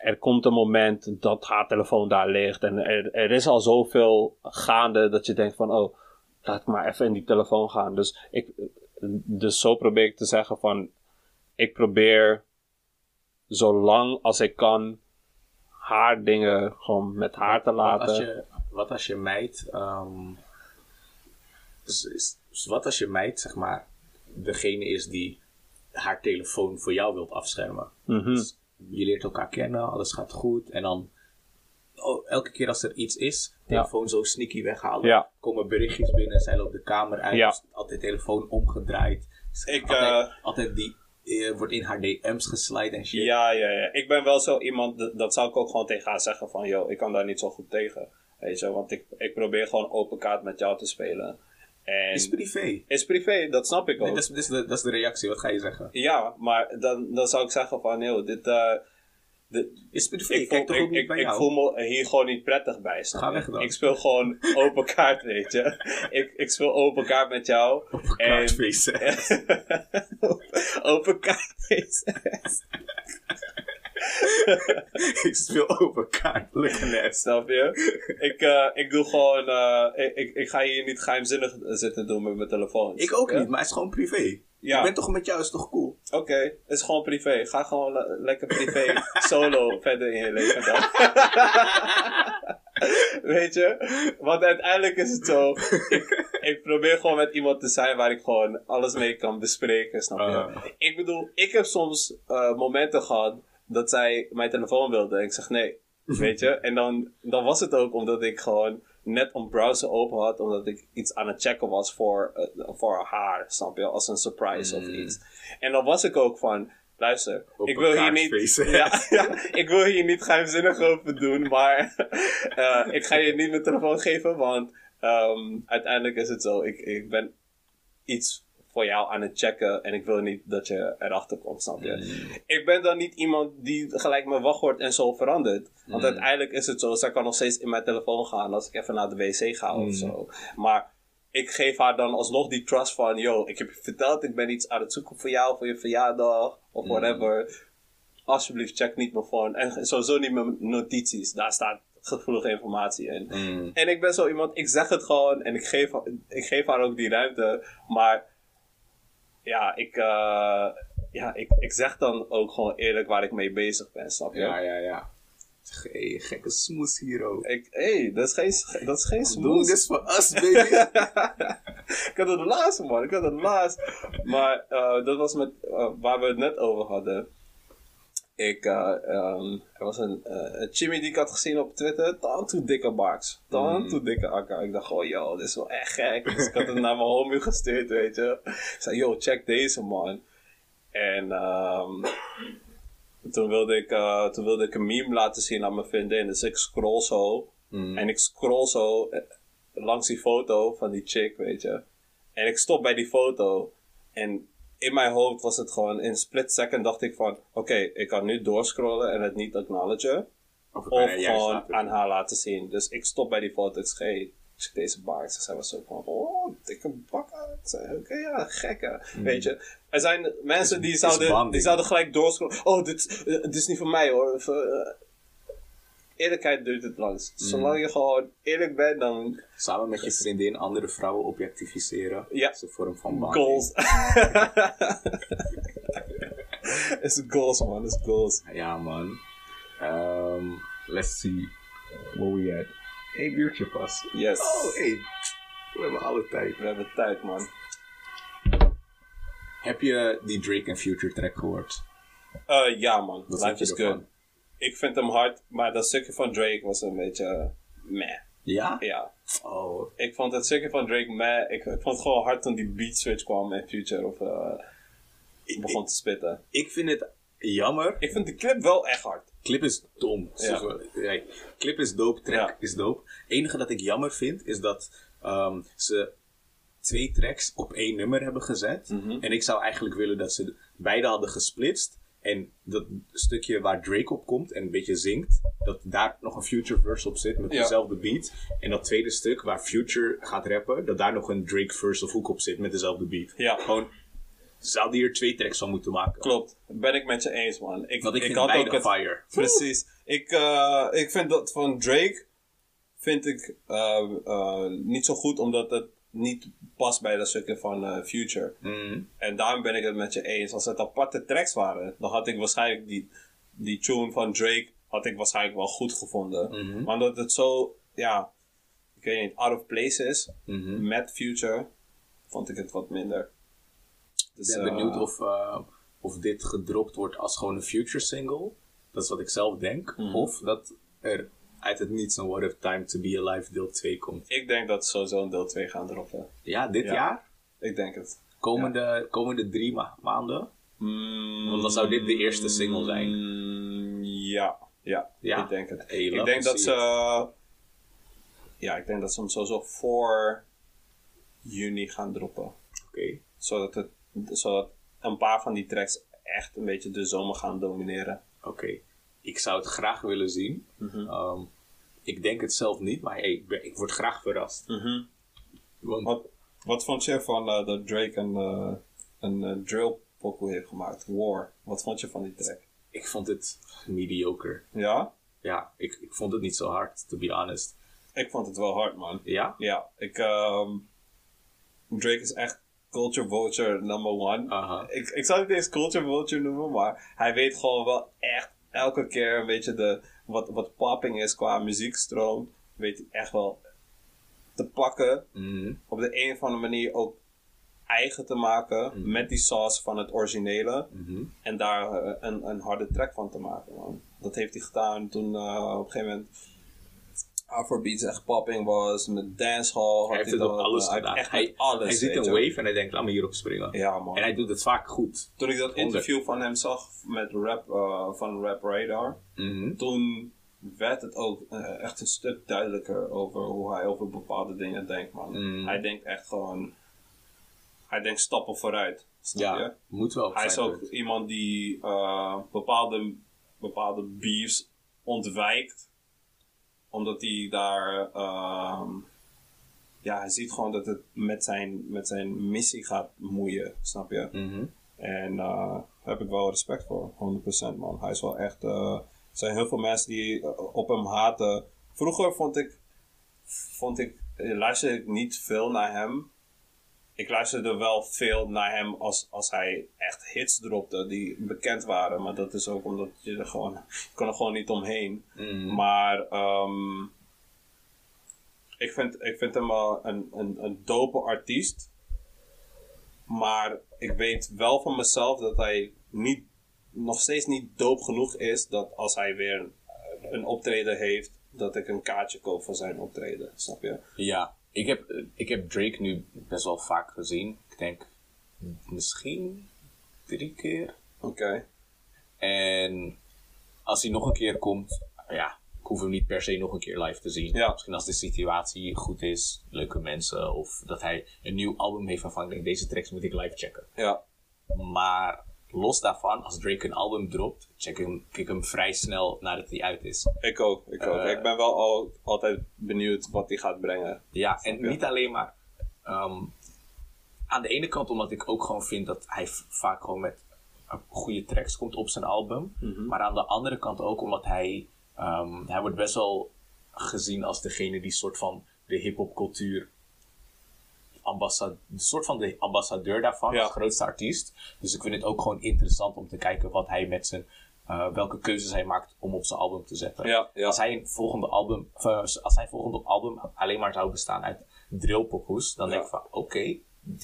er komt een moment dat haar telefoon daar ligt. En er, er is al zoveel gaande dat je denkt van, oh, laat ik maar even in die telefoon gaan. Dus, ik, dus zo probeer ik te zeggen van, ik probeer zolang als ik kan haar dingen gewoon met haar te laten. als je, wat als je meid... ehm, dus is- dus wat als je meid, zeg maar, degene is die haar telefoon voor jou wilt afschermen? Mhm. Dus je leert elkaar kennen, alles gaat goed. En dan, oh, elke keer als er iets is, telefoon zo sneaky weghalen. Ja. Komen berichtjes binnen, zij loopt de kamer uit. Ja. dus altijd telefoon omgedraaid. Dus Ik, altijd, eh, altijd die eh, wordt in haar DM's geslide en shit. Ja, ja, ja. Ik ben wel zo iemand, dat, dat zou ik ook gewoon tegen haar zeggen van, yo, ik kan daar niet zo goed tegen. Weet je, want ik, ik probeer gewoon open kaart met jou te spelen. En Is privé. is privé, dat snap ik ook. Nee, dat, is, dat, is de, dat is de reactie, wat ga je zeggen? Ja, maar dan, dan zou ik zeggen van, dit, eh, dit, Is privé, ik, voel, ik, ik, ik voel me hier gewoon niet prettig bij. snap Ga weg dan. Ik speel gewoon open kaart, weet je. ik, ik speel open kaart met jou. Open en- kaart open kaart. ik speel open kaart, look at Snap je? ik, eh, ik doe gewoon. eh, ik, ik, ik ga hier niet geheimzinnig zitten doen met mijn telefoon. Ik ook niet, maar het is gewoon privé. Ja. Ik ben toch met jou, is toch cool? Oké, het is gewoon privé. Ga gewoon le- lekker privé solo verder in je leven dan. Weet je? Want uiteindelijk is het zo. Ik, ik probeer gewoon met iemand te zijn waar ik gewoon alles mee kan bespreken, snap je? Ah. Ik bedoel, ik heb soms eh, momenten gehad dat zij mijn telefoon wilde en ik zeg nee. Weet je? En dan, dan was het ook omdat ik gewoon net een browser open had, omdat ik iets aan het checken was voor, eh, voor haar, snap je? Als een surprise of iets. En dan was ik ook van, luister, ik wil hier niet, ja, ik wil hier niet geheimzinnig over doen, maar eh, ik ga je niet mijn telefoon geven, want ehm, uiteindelijk is het zo, ik, ik ben iets voor jou aan het checken en ik wil niet dat je erachter komt, snap je? Mm. Ik ben dan niet iemand die gelijk mijn wachtwoord en zo verandert. Want Mm. uiteindelijk is het zo, zij kan nog steeds in mijn telefoon gaan als ik even naar de wc ga Mm. of zo. Maar ik geef haar dan alsnog die trust van, yo, ik heb je verteld, ik ben iets aan het zoeken voor jou, voor je verjaardag of Mm. whatever. Alsjeblieft, check niet mijn phone. En sowieso niet mijn notities, daar staat gevoelige informatie in. Mm. En ik ben zo iemand, ik zeg het gewoon en ik geef, ik geef haar ook die ruimte. Maar ja, ik, eh, ja ik, ik zeg dan ook gewoon eerlijk waar ik mee bezig ben, snap je? Ja, ja, ja. Hey, gekke smoes hier ook. Ik, hey, dat is geen, dat is geen Doing smoes. this for us, baby. ik had het laatst, man. Ik had het laatst. Maar eh, dat was met, eh, waar we het net over hadden. Ik, eh, ehm, er was een, een Jimmy die ik had gezien op Twitter. Dan toe dikke baks. Dan toe dikke akka. Ik dacht, oh yo, dit is wel echt gek. Dus ik had het naar mijn homie gestuurd, weet je. Ik zei, yo, check deze man. En ehm, toen, wilde ik, eh, toen wilde ik een meme laten zien aan mijn vriendin. Dus ik scroll zo. Mm. En ik scroll zo. langs die foto van die chick, weet je. En ik stop bij die foto. En in mijn hoofd was het gewoon, in split second dacht ik van... Oké, ik kan nu doorscrollen en het niet acknowledgen. Of, gewoon aan haar laten zien. Dus ik stop bij die foto. Ik deze baard. Zij was zo van, oh, dikke bakken. Oké, ja, gekke. Weet je. Er zijn mensen die zouden, die zouden gelijk doorscrollen. Oh, dit, eh, dit is niet voor mij hoor. Of, eh, eerlijkheid duurt het langst. Zolang je gewoon eerlijk bent, dan Samen met je vriendin andere vrouwen objectificeren. Ja. Dat is een vorm van bonding. goals. is goals man, is goals. Ja, man. Ehm, let's see. Where we at? Eén uurtje pas. Yes. Oh, hey. We hebben alle tijd. We hebben tijd man. Heb je die Drake en Future track gehoord? Eh, ja man, Life je is good. Ik vind hem hard, maar dat stukje van Drake was een beetje eh, meh. Ja? Ja, Oh. ik vond het stukje van Drake meh. Ik, ik vond het gewoon hard toen die beat switch kwam en Future of eh, begon te spitten. Ik vind het jammer. Ik vind de clip wel echt hard. Clip is dom. Ja. Clip is dope, track Ja. is dope. Het enige dat ik jammer vind, is dat ehm, ze twee tracks op één nummer hebben gezet. Mhm. En ik zou eigenlijk willen dat ze beide hadden gesplitst. En dat stukje waar Drake op komt en een beetje zingt, dat daar nog een Future verse op zit met Ja. dezelfde beat. En dat tweede stuk waar Future gaat rappen, dat daar nog een Drake verse of hoek op zit met dezelfde beat. Ja. Gewoon, ze zouden hier twee tracks van moeten maken. Klopt, ben ik met je eens man. Ik, Want ik, vind had beide ook het, fire. Precies. Ik, eh, ik vind dat van Drake vind ik eh, eh, niet zo goed, omdat het niet past bij dat stukje van eh, Future. Mhm. En daarom ben ik het met je eens. Als het aparte tracks waren, dan had ik waarschijnlijk die, die tune van Drake had ik waarschijnlijk wel goed gevonden. Mhm. Maar omdat het zo, ja, ik weet niet, out of place is Mhm. met Future, vond ik het wat minder. Dus, Ik ben eh, benieuwd of, eh, of dit gedropt wordt als gewoon een future single. Dat is wat ik zelf denk. Of dat er uit het niets een What If Time to Be Alive deel 2 komt. Ik denk dat ze sowieso een deel 2 gaan droppen. Ja, dit Ja. jaar? Ik denk het. Komende, komende drie ma- maanden? Want dan zou dit de eerste single zijn. Mm, Ja, ja, Ja. ik denk het. Hey, ik denk dat ze. Ja, ik denk dat ze hem sowieso voor juni gaan droppen. Oké. Zodat, het, zodat een paar van die tracks echt een beetje de zomer gaan domineren. Oké. Ik zou het graag willen zien. Mhm. Ehm, ik denk het zelf niet, maar hey, ik, ik word graag verrast. Want wat, wat vond je van eh, dat Drake een, eh, een eh, drill pokoe heeft gemaakt? War. Wat vond je van die track? ik vond het mediocre. Ja? Ja, ik, ik vond het niet zo hard, to be honest. Ik vond het wel hard, man. Ja? Ja, ik, ehm, Drake is echt culture vulture number one. Ik, ik zou het niet eens culture vulture noemen, maar hij weet gewoon wel echt elke keer een beetje de, wat, wat popping is qua muziekstroom. Weet hij echt wel te pakken. Mhm. Op de een of andere manier ook eigen te maken met die sauce van het originele. Mhm. En daar eh, een, een harde track van te maken, man. Dat heeft hij gedaan toen eh, op een gegeven moment Afrobeats echt popping was, met dancehall. Hij heeft het op alles heeft gedaan. Echt Hij, alles, hij ziet een wave en hij denkt, laat me hierop springen. Ja, man. En hij doet het vaak goed. Toen ik dat interview van hem zag met rap, eh, van Rap Radar, Mhm. toen werd het ook eh, echt een stuk duidelijker over hoe hij over bepaalde dingen denkt, man. Mm. Hij denkt echt gewoon, hij denkt stappen vooruit, snap je? Ja, moet wel. Hij is ook punt. iemand die eh, bepaalde, bepaalde beefs ontwijkt. Omdat hij daar. ehm, ja, hij ziet gewoon dat het met zijn, met zijn missie gaat moeien, snap je? Mhm. En eh, daar heb ik wel respect voor, 100% man. Hij is wel echt. eh, er zijn heel veel mensen die eh, op hem haten. Vroeger vond ik. Vond ik luisterde ik niet veel naar hem. Ik luisterde wel veel naar hem als, als hij echt hits dropte die bekend waren. Maar dat is ook omdat je er gewoon. Je kon er gewoon niet omheen. Mhm. Maar ehm, ik, vind, ik vind hem wel een, een, een dope artiest. Maar ik weet wel van mezelf dat hij niet, nog steeds niet dope genoeg is. Dat als hij weer een, een optreden heeft, dat ik een kaartje koop voor zijn optreden. Snap je? Ja, ik heb, ik heb Drake nu best wel vaak gezien. Ik denk misschien drie keer. Oké. En als hij nog een keer komt, ja, ik hoef hem niet per se nog een keer live te zien. Ja. Misschien als de situatie goed is, leuke mensen, of dat hij een nieuw album heeft waarvan ik denk, deze tracks moet ik live checken. Ja, Maar los daarvan, als Drake een album dropt, check hem, kijk hem vrij snel nadat hij uit is. ik ook. Ik, ook. Eh. ik ben wel al, altijd benieuwd wat hij gaat brengen. Ja, en niet alleen maar. ehm, aan de ene kant omdat ik ook gewoon vind dat hij vaak gewoon met eh, goede tracks komt op zijn album. Maar aan de andere kant ook omdat hij. ehm, hij wordt best wel gezien als degene die soort van de hip-hop cultuur. De soort van de ambassadeur daarvan, Ja. de grootste artiest. Dus ik vind het ook gewoon interessant om te kijken wat hij met zijn. eh, welke keuzes hij maakt om op zijn album te zetten. Ja, ja. Als hij een volgende album, eh, als hij volgende album alleen maar zou bestaan uit drillpokoes, dan denk ik van oké,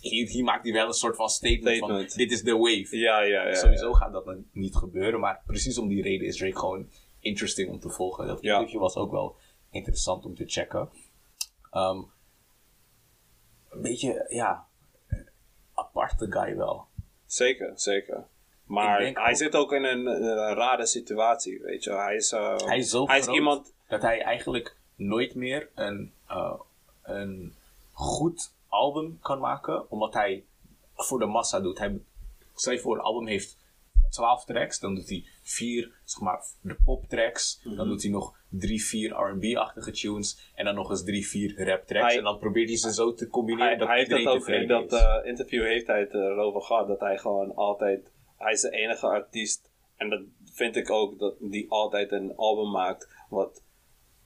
hier, hier maakt hij wel een soort van statement, Statement. van dit is de wave. Ja, ja, ja. Sowieso gaat dat dan niet gebeuren, maar precies om die reden is Drake gewoon interesting om te volgen. Dat interview was ook wel interessant om te checken. Ehm, een beetje, ja, aparte guy wel. Zeker, zeker. Maar hij ook- zit ook in een, een rare situatie, weet je. Hij is, eh, Hij is zo hij is iemand... dat hij eigenlijk nooit meer een, eh, een goed album kan maken, omdat hij voor de massa doet. Hij, stel je voor, een album heeft 12 tracks, dan doet hij vier, zeg maar, de pop tracks, Mhm. dan doet hij nog drie, vier R&B-achtige tunes, en dan nog eens drie, vier rap tracks, Hij- en dan probeert hij ze zo te combineren Hij, dat hij heeft dat ook in dat eh, interview heeft hij het erover gehad. Dat hij gewoon altijd... Hij is de enige artiest. En dat vind ik ook. Dat die altijd een album maakt. Wat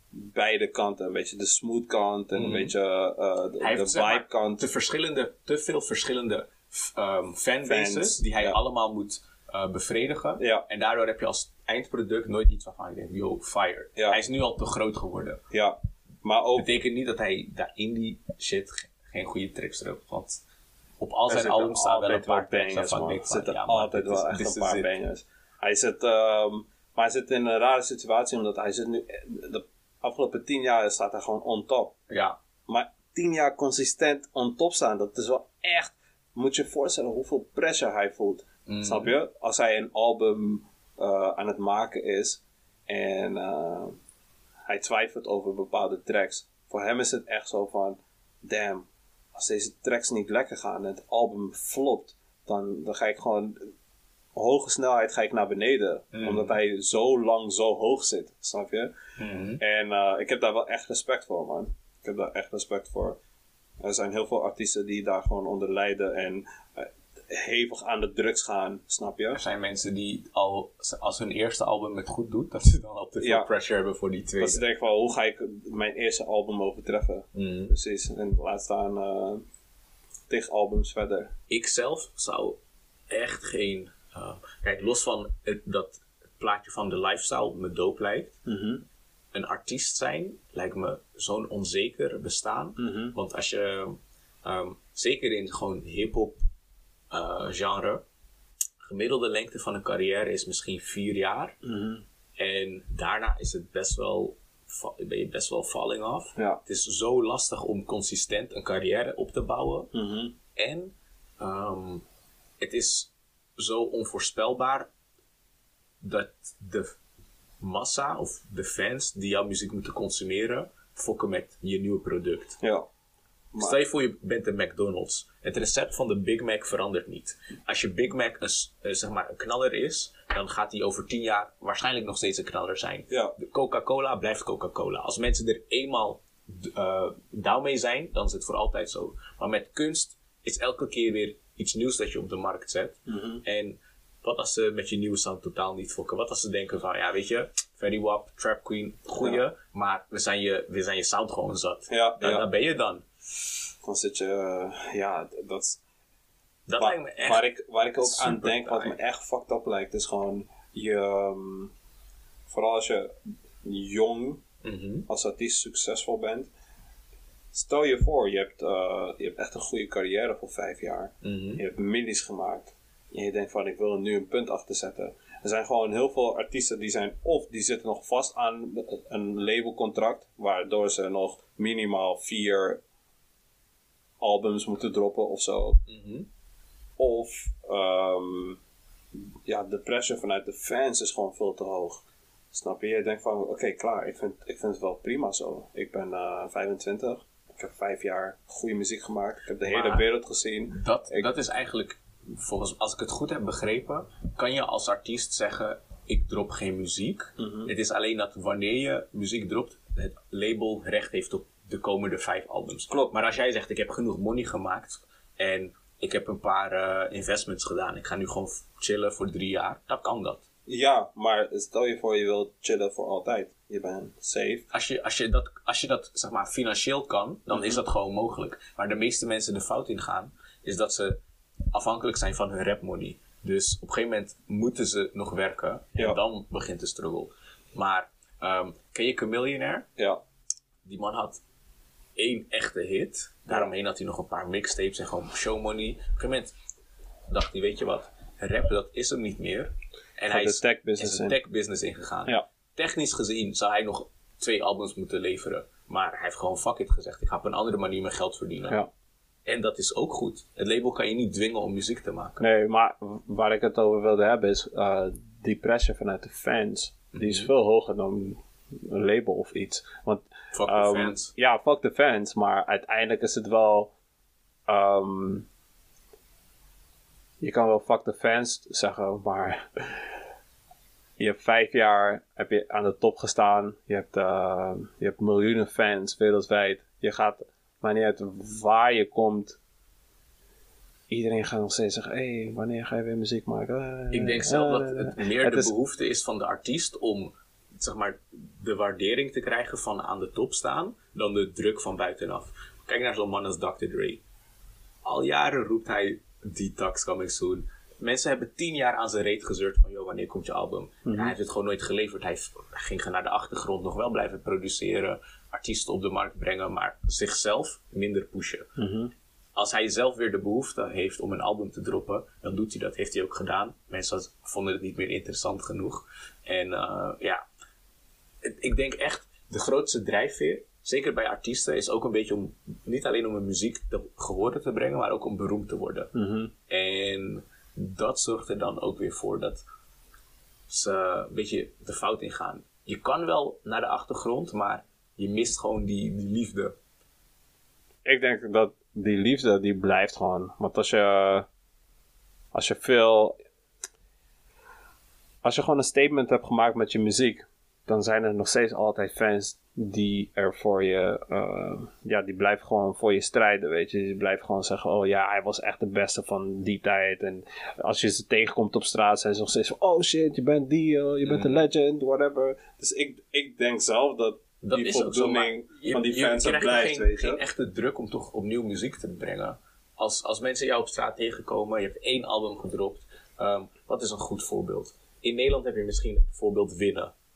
beide kanten. Een beetje de smooth kant. En een beetje eh, de, hij vibe kant. te, verschillende, te veel verschillende ehm, fanbases Fans, die hij ja. allemaal moet eh, bevredigen. Ja. En daardoor heb je als eindproduct nooit iets waarvan je denkt, yo, fire. Ja. Hij is nu al te groot geworden. Ja. Maar ook... Dat betekent niet dat hij daar in die shit ge- geen goede tracks dropt. Want op al zijn albums staan wel een paar bangers, Er zitten ja, altijd wel echt een paar bangers. Hij zit, ehm, maar hij zit in een rare situatie, omdat hij zit nu... De afgelopen tien jaar staat hij gewoon on top. Ja, Maar tien jaar consistent on top staan, dat is wel echt... Moet je je voorstellen hoeveel pressure hij voelt. Mm. Snap je? Als hij een album eh, aan het maken is en eh, hij twijfelt over bepaalde tracks. Voor hem is het echt zo van, damn, als deze tracks niet lekker gaan en het album flopt, dan, dan ga ik gewoon hoge snelheid ga ik naar beneden. Mm. Omdat hij zo lang zo hoog zit, snap je? Mhm. En eh, ik heb daar wel echt respect voor, man. Ik heb daar echt respect voor. Er zijn heel veel artiesten die daar gewoon onder lijden en hevig aan de drugs gaan, snap je? er zijn mensen die al, als hun eerste album het goed doet, dat ze dan al te veel Ja. pressure hebben voor die Dat tweede. ze denken van, hoe ga ik mijn eerste album overtreffen? Mhm. Precies, en laat staan eh tig albums verder. ik zelf zou echt geen. eh, kijk, los van het, dat het plaatje van de lifestyle me doop lijkt. Een artiest zijn lijkt me zo'n onzeker bestaan. Want als je, ehm, zeker in gewoon hip-hop eh, genre, gemiddelde lengte van een carrière is misschien vier jaar. En daarna is het best wel, ben je best wel falling off. Ja. Het is zo lastig om consistent een carrière op te bouwen. Mhm. En ehm, het is zo onvoorspelbaar dat de massa of de fans die jouw muziek moeten consumeren, fokken met je nieuwe product. Ja. Stel je voor je bent een McDonald's. Het recept van de Big Mac verandert niet. Als je Big Mac een, eh, zeg maar een knaller is, dan gaat die over tien jaar waarschijnlijk nog steeds een knaller zijn. Ja. Coca-Cola blijft Coca-Cola. Als mensen er eenmaal eh, down mee zijn, dan is het voor altijd zo. Maar met kunst is elke keer weer iets nieuws dat je op de markt zet. Mhm. En wat als ze met je nieuwe sound totaal niet fokken? Wat als ze denken van, ja weet je, Freddy Wap, Trap Queen, goeie, Ja. maar we zijn, je, we zijn je sound gewoon zat. Ja, Dan, ja. dan ben je dan. Dan zit je, eh, ja, dat Dat Waar, lijkt me echt waar, ik, waar ik ook aan denk, wat me echt fucked up lijkt, is gewoon je. ehm, vooral als je jong Mhm. als artiest succesvol bent. Stel je voor, je hebt, eh, je hebt echt een goede carrière voor vijf jaar. Mhm. Je hebt millies gemaakt. En je denkt van, ik wil er nu een punt achter zetten. Er zijn gewoon heel veel artiesten die zijn, of die zitten nog vast aan een labelcontract, waardoor ze nog minimaal vier albums moeten droppen of zo. Mhm. Of ehm, ja, de pressure vanuit de fans is gewoon veel te hoog. Snap je? Je denkt van, oké, klaar. Ik vind, ik vind het wel prima zo. Ik ben eh 25. Ik heb vijf jaar goede muziek gemaakt. Ik heb de hele wereld gezien. Dat, Ik- dat is eigenlijk, volgens, als ik het goed heb begrepen, kan je als artiest zeggen: Ik drop geen muziek. Mhm. Het is alleen dat wanneer je muziek dropt, het label recht heeft op de komende vijf albums. Klopt. Maar als jij zegt: Ik heb genoeg money gemaakt en ik heb een paar eh, investments gedaan, ik ga nu gewoon chillen voor drie jaar, dan kan dat. Ja, maar stel je voor je wilt chillen voor altijd. Je bent safe. Als je, als je dat, als je dat zeg maar, financieel kan, dan is dat gewoon mogelijk. Waar de meeste mensen de fout in gaan, is dat ze afhankelijk zijn van hun rapmoney. Dus op een gegeven moment moeten ze nog werken en Ja. dan begint de struggle. Maar ehm, ken je Chameleonaire? Ja. Die man had één echte hit. Daaromheen had hij nog een paar mixtapes en gewoon show money. Op een gegeven moment dacht hij, weet je wat, rappen dat is hem niet meer. En hij de is, tech business de in. tech business ingegaan. Ja. Technisch gezien zou hij nog twee albums moeten leveren. Maar hij heeft gewoon fuck it gezegd. Ik ga op een andere manier mijn geld verdienen. Ja. En dat is ook goed. Het label kan je niet dwingen om muziek te maken. Nee, maar waar ik het over wilde hebben is eh die pressure vanuit de fans. Die is veel hoger dan een label of iets. Want Fuck the Ehm, fans. Ja, fuck de fans, maar uiteindelijk is het wel. ehm, je kan wel fuck de fans zeggen, maar. Je hebt vijf jaar heb je aan de top gestaan. Je hebt, eh, je hebt miljoenen fans wereldwijd. Je gaat, maar niet uit waar je komt. Iedereen gaat nog steeds zeggen: hé, hey, wanneer ga je weer muziek maken? Eh, Ik denk zelf eh, dat het eh. meer de behoefte is van de artiest om zeg maar, de waardering te krijgen van aan de top staan, dan de druk van buitenaf. Kijk naar zo'n man als Dr. Dre. Al jaren roept hij Detox coming soon. Mensen hebben tien jaar aan zijn reet gezeurd van, joh, wanneer komt je album? En hij heeft het gewoon nooit geleverd. Hij, ging naar de achtergrond nog wel blijven produceren, artiesten op de markt brengen, maar zichzelf minder pushen als hij zelf weer de behoefte heeft om een album te droppen, dan doet hij dat. Heeft hij ook gedaan. Mensen vonden het niet meer interessant genoeg. En eh, ja, ik denk echt, de grootste drijfveer, zeker bij artiesten, is ook een beetje om, niet alleen om hun muziek te gehoord te brengen, maar ook om beroemd te worden. Mhm. En dat zorgt er dan ook weer voor dat ze een beetje de fout ingaan. Je kan wel naar de achtergrond, maar je mist gewoon die, die liefde. ik denk dat die liefde, die blijft gewoon. Want als je, als je veel, als je gewoon een statement hebt gemaakt met je muziek, dan zijn er nog steeds altijd fans die er voor je, eh, ja, die blijven gewoon voor je strijden, weet je. Die blijven gewoon zeggen, oh ja, hij was echt de beste van die tijd. En als je ze tegenkomt op straat, zijn ze nog steeds van, oh shit, je bent die, eh, je bent een legend, whatever. Dus ik, ik denk zelf dat, Dat die is ook zo, maar voldoening je, van die fans er blijft, geen, weet je. geen echte druk om toch opnieuw muziek te brengen. Als, als mensen jou op straat tegenkomen, je hebt één album gedropt. ehm, wat is een goed voorbeeld? In Nederland heb je misschien het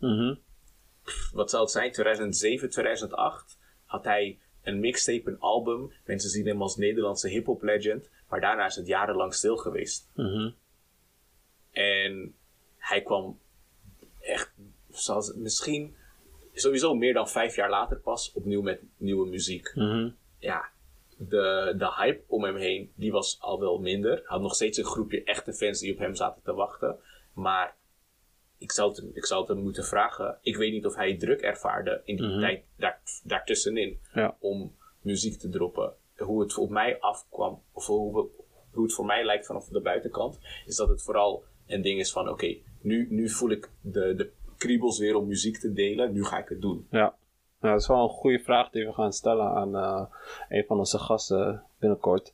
Mhm. Wat zou het zijn? 2007, 2008 had hij een mixtape, een album. Mensen zien hem als Nederlandse hip-hop legend. Maar daarna is het jarenlang stil geweest. Mhm. En hij kwam echt, zoals misschien sowieso meer dan vijf jaar later pas opnieuw met nieuwe muziek. Mhm. Ja, de, de hype om hem heen, die was al wel minder. Hij had nog steeds een groepje echte fans die op hem zaten te wachten. Maar ik zou het, ik zou het hem moeten vragen. Ik weet niet of hij druk ervaarde in die tijd daar, daartussenin Ja. om muziek te droppen. Hoe het op mij afkwam, of hoe, hoe het voor mij lijkt vanaf de buitenkant, is dat het vooral een ding is van: oké, nu, nu voel ik de, de kriebels weer om muziek te delen, nu ga ik het doen. Ja. Nou, dat is wel een goede vraag die we gaan stellen aan eh, een van onze gasten binnenkort.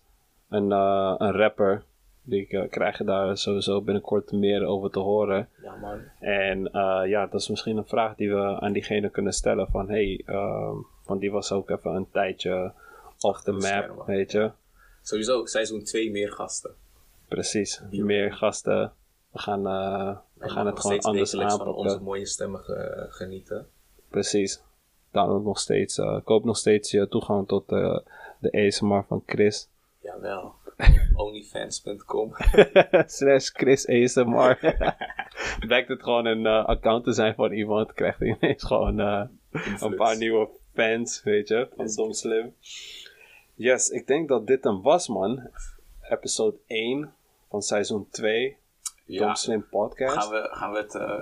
Een, eh, een rapper. Die krijgen daar sowieso binnenkort meer over te horen. Ja, man. En eh, ja, dat is misschien een vraag die we aan diegene kunnen stellen. Van hey, eh, want die was ook even een tijdje off the map, weet je. Sowieso, seizoen 2 meer gasten. Precies. Meer gasten. We gaan, eh, we gaan het gewoon anders wekelijks van aanpakken. onze mooie stemmen ge- genieten. Precies. Download nog steeds, eh, koop nog steeds je toegang tot de ASMR van Chris. Jawel. Onlyfans.com. Slash Chris ASMR. Blijkt het gewoon een eh, account te zijn van iemand, krijgt hij ineens gewoon eh, een paar nieuwe fans, weet je, van Dom Slim. Yes, ik denk dat dit hem was, man. Episode 1 van seizoen 2, Dom Ja, Slim podcast. gaan we, gaan we het... eh,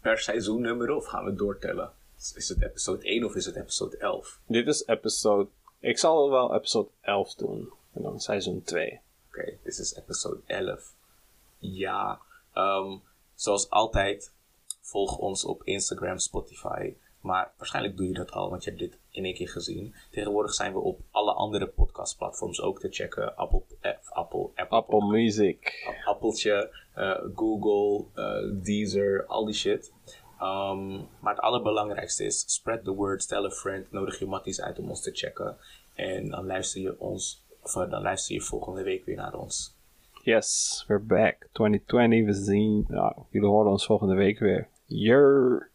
per seizoen nummeren of gaan we doortellen? Is het episode 1 of is het episode 11? Dit is episode... Ik zal wel episode 11 doen. En dan seizoen 2. Oké, dit is episode 11. Ja, ehm, zoals altijd, volg ons op Instagram, Spotify. Maar waarschijnlijk doe je dat al, want je hebt dit in één keer gezien. Tegenwoordig zijn we op alle andere podcastplatforms ook te checken. Apple, eh, Apple, Apple, Apple Music. Appeltje, eh, Google, eh, Deezer, al die shit. Ehm, maar het allerbelangrijkste is, spread the word, tell a friend, nodig je matties uit om ons te checken. En dan luister je ons, of eh, dan luister je volgende week weer naar ons. Yes, we're back. 2020, we zien... Nou, jullie horen ons volgende week weer. Yer.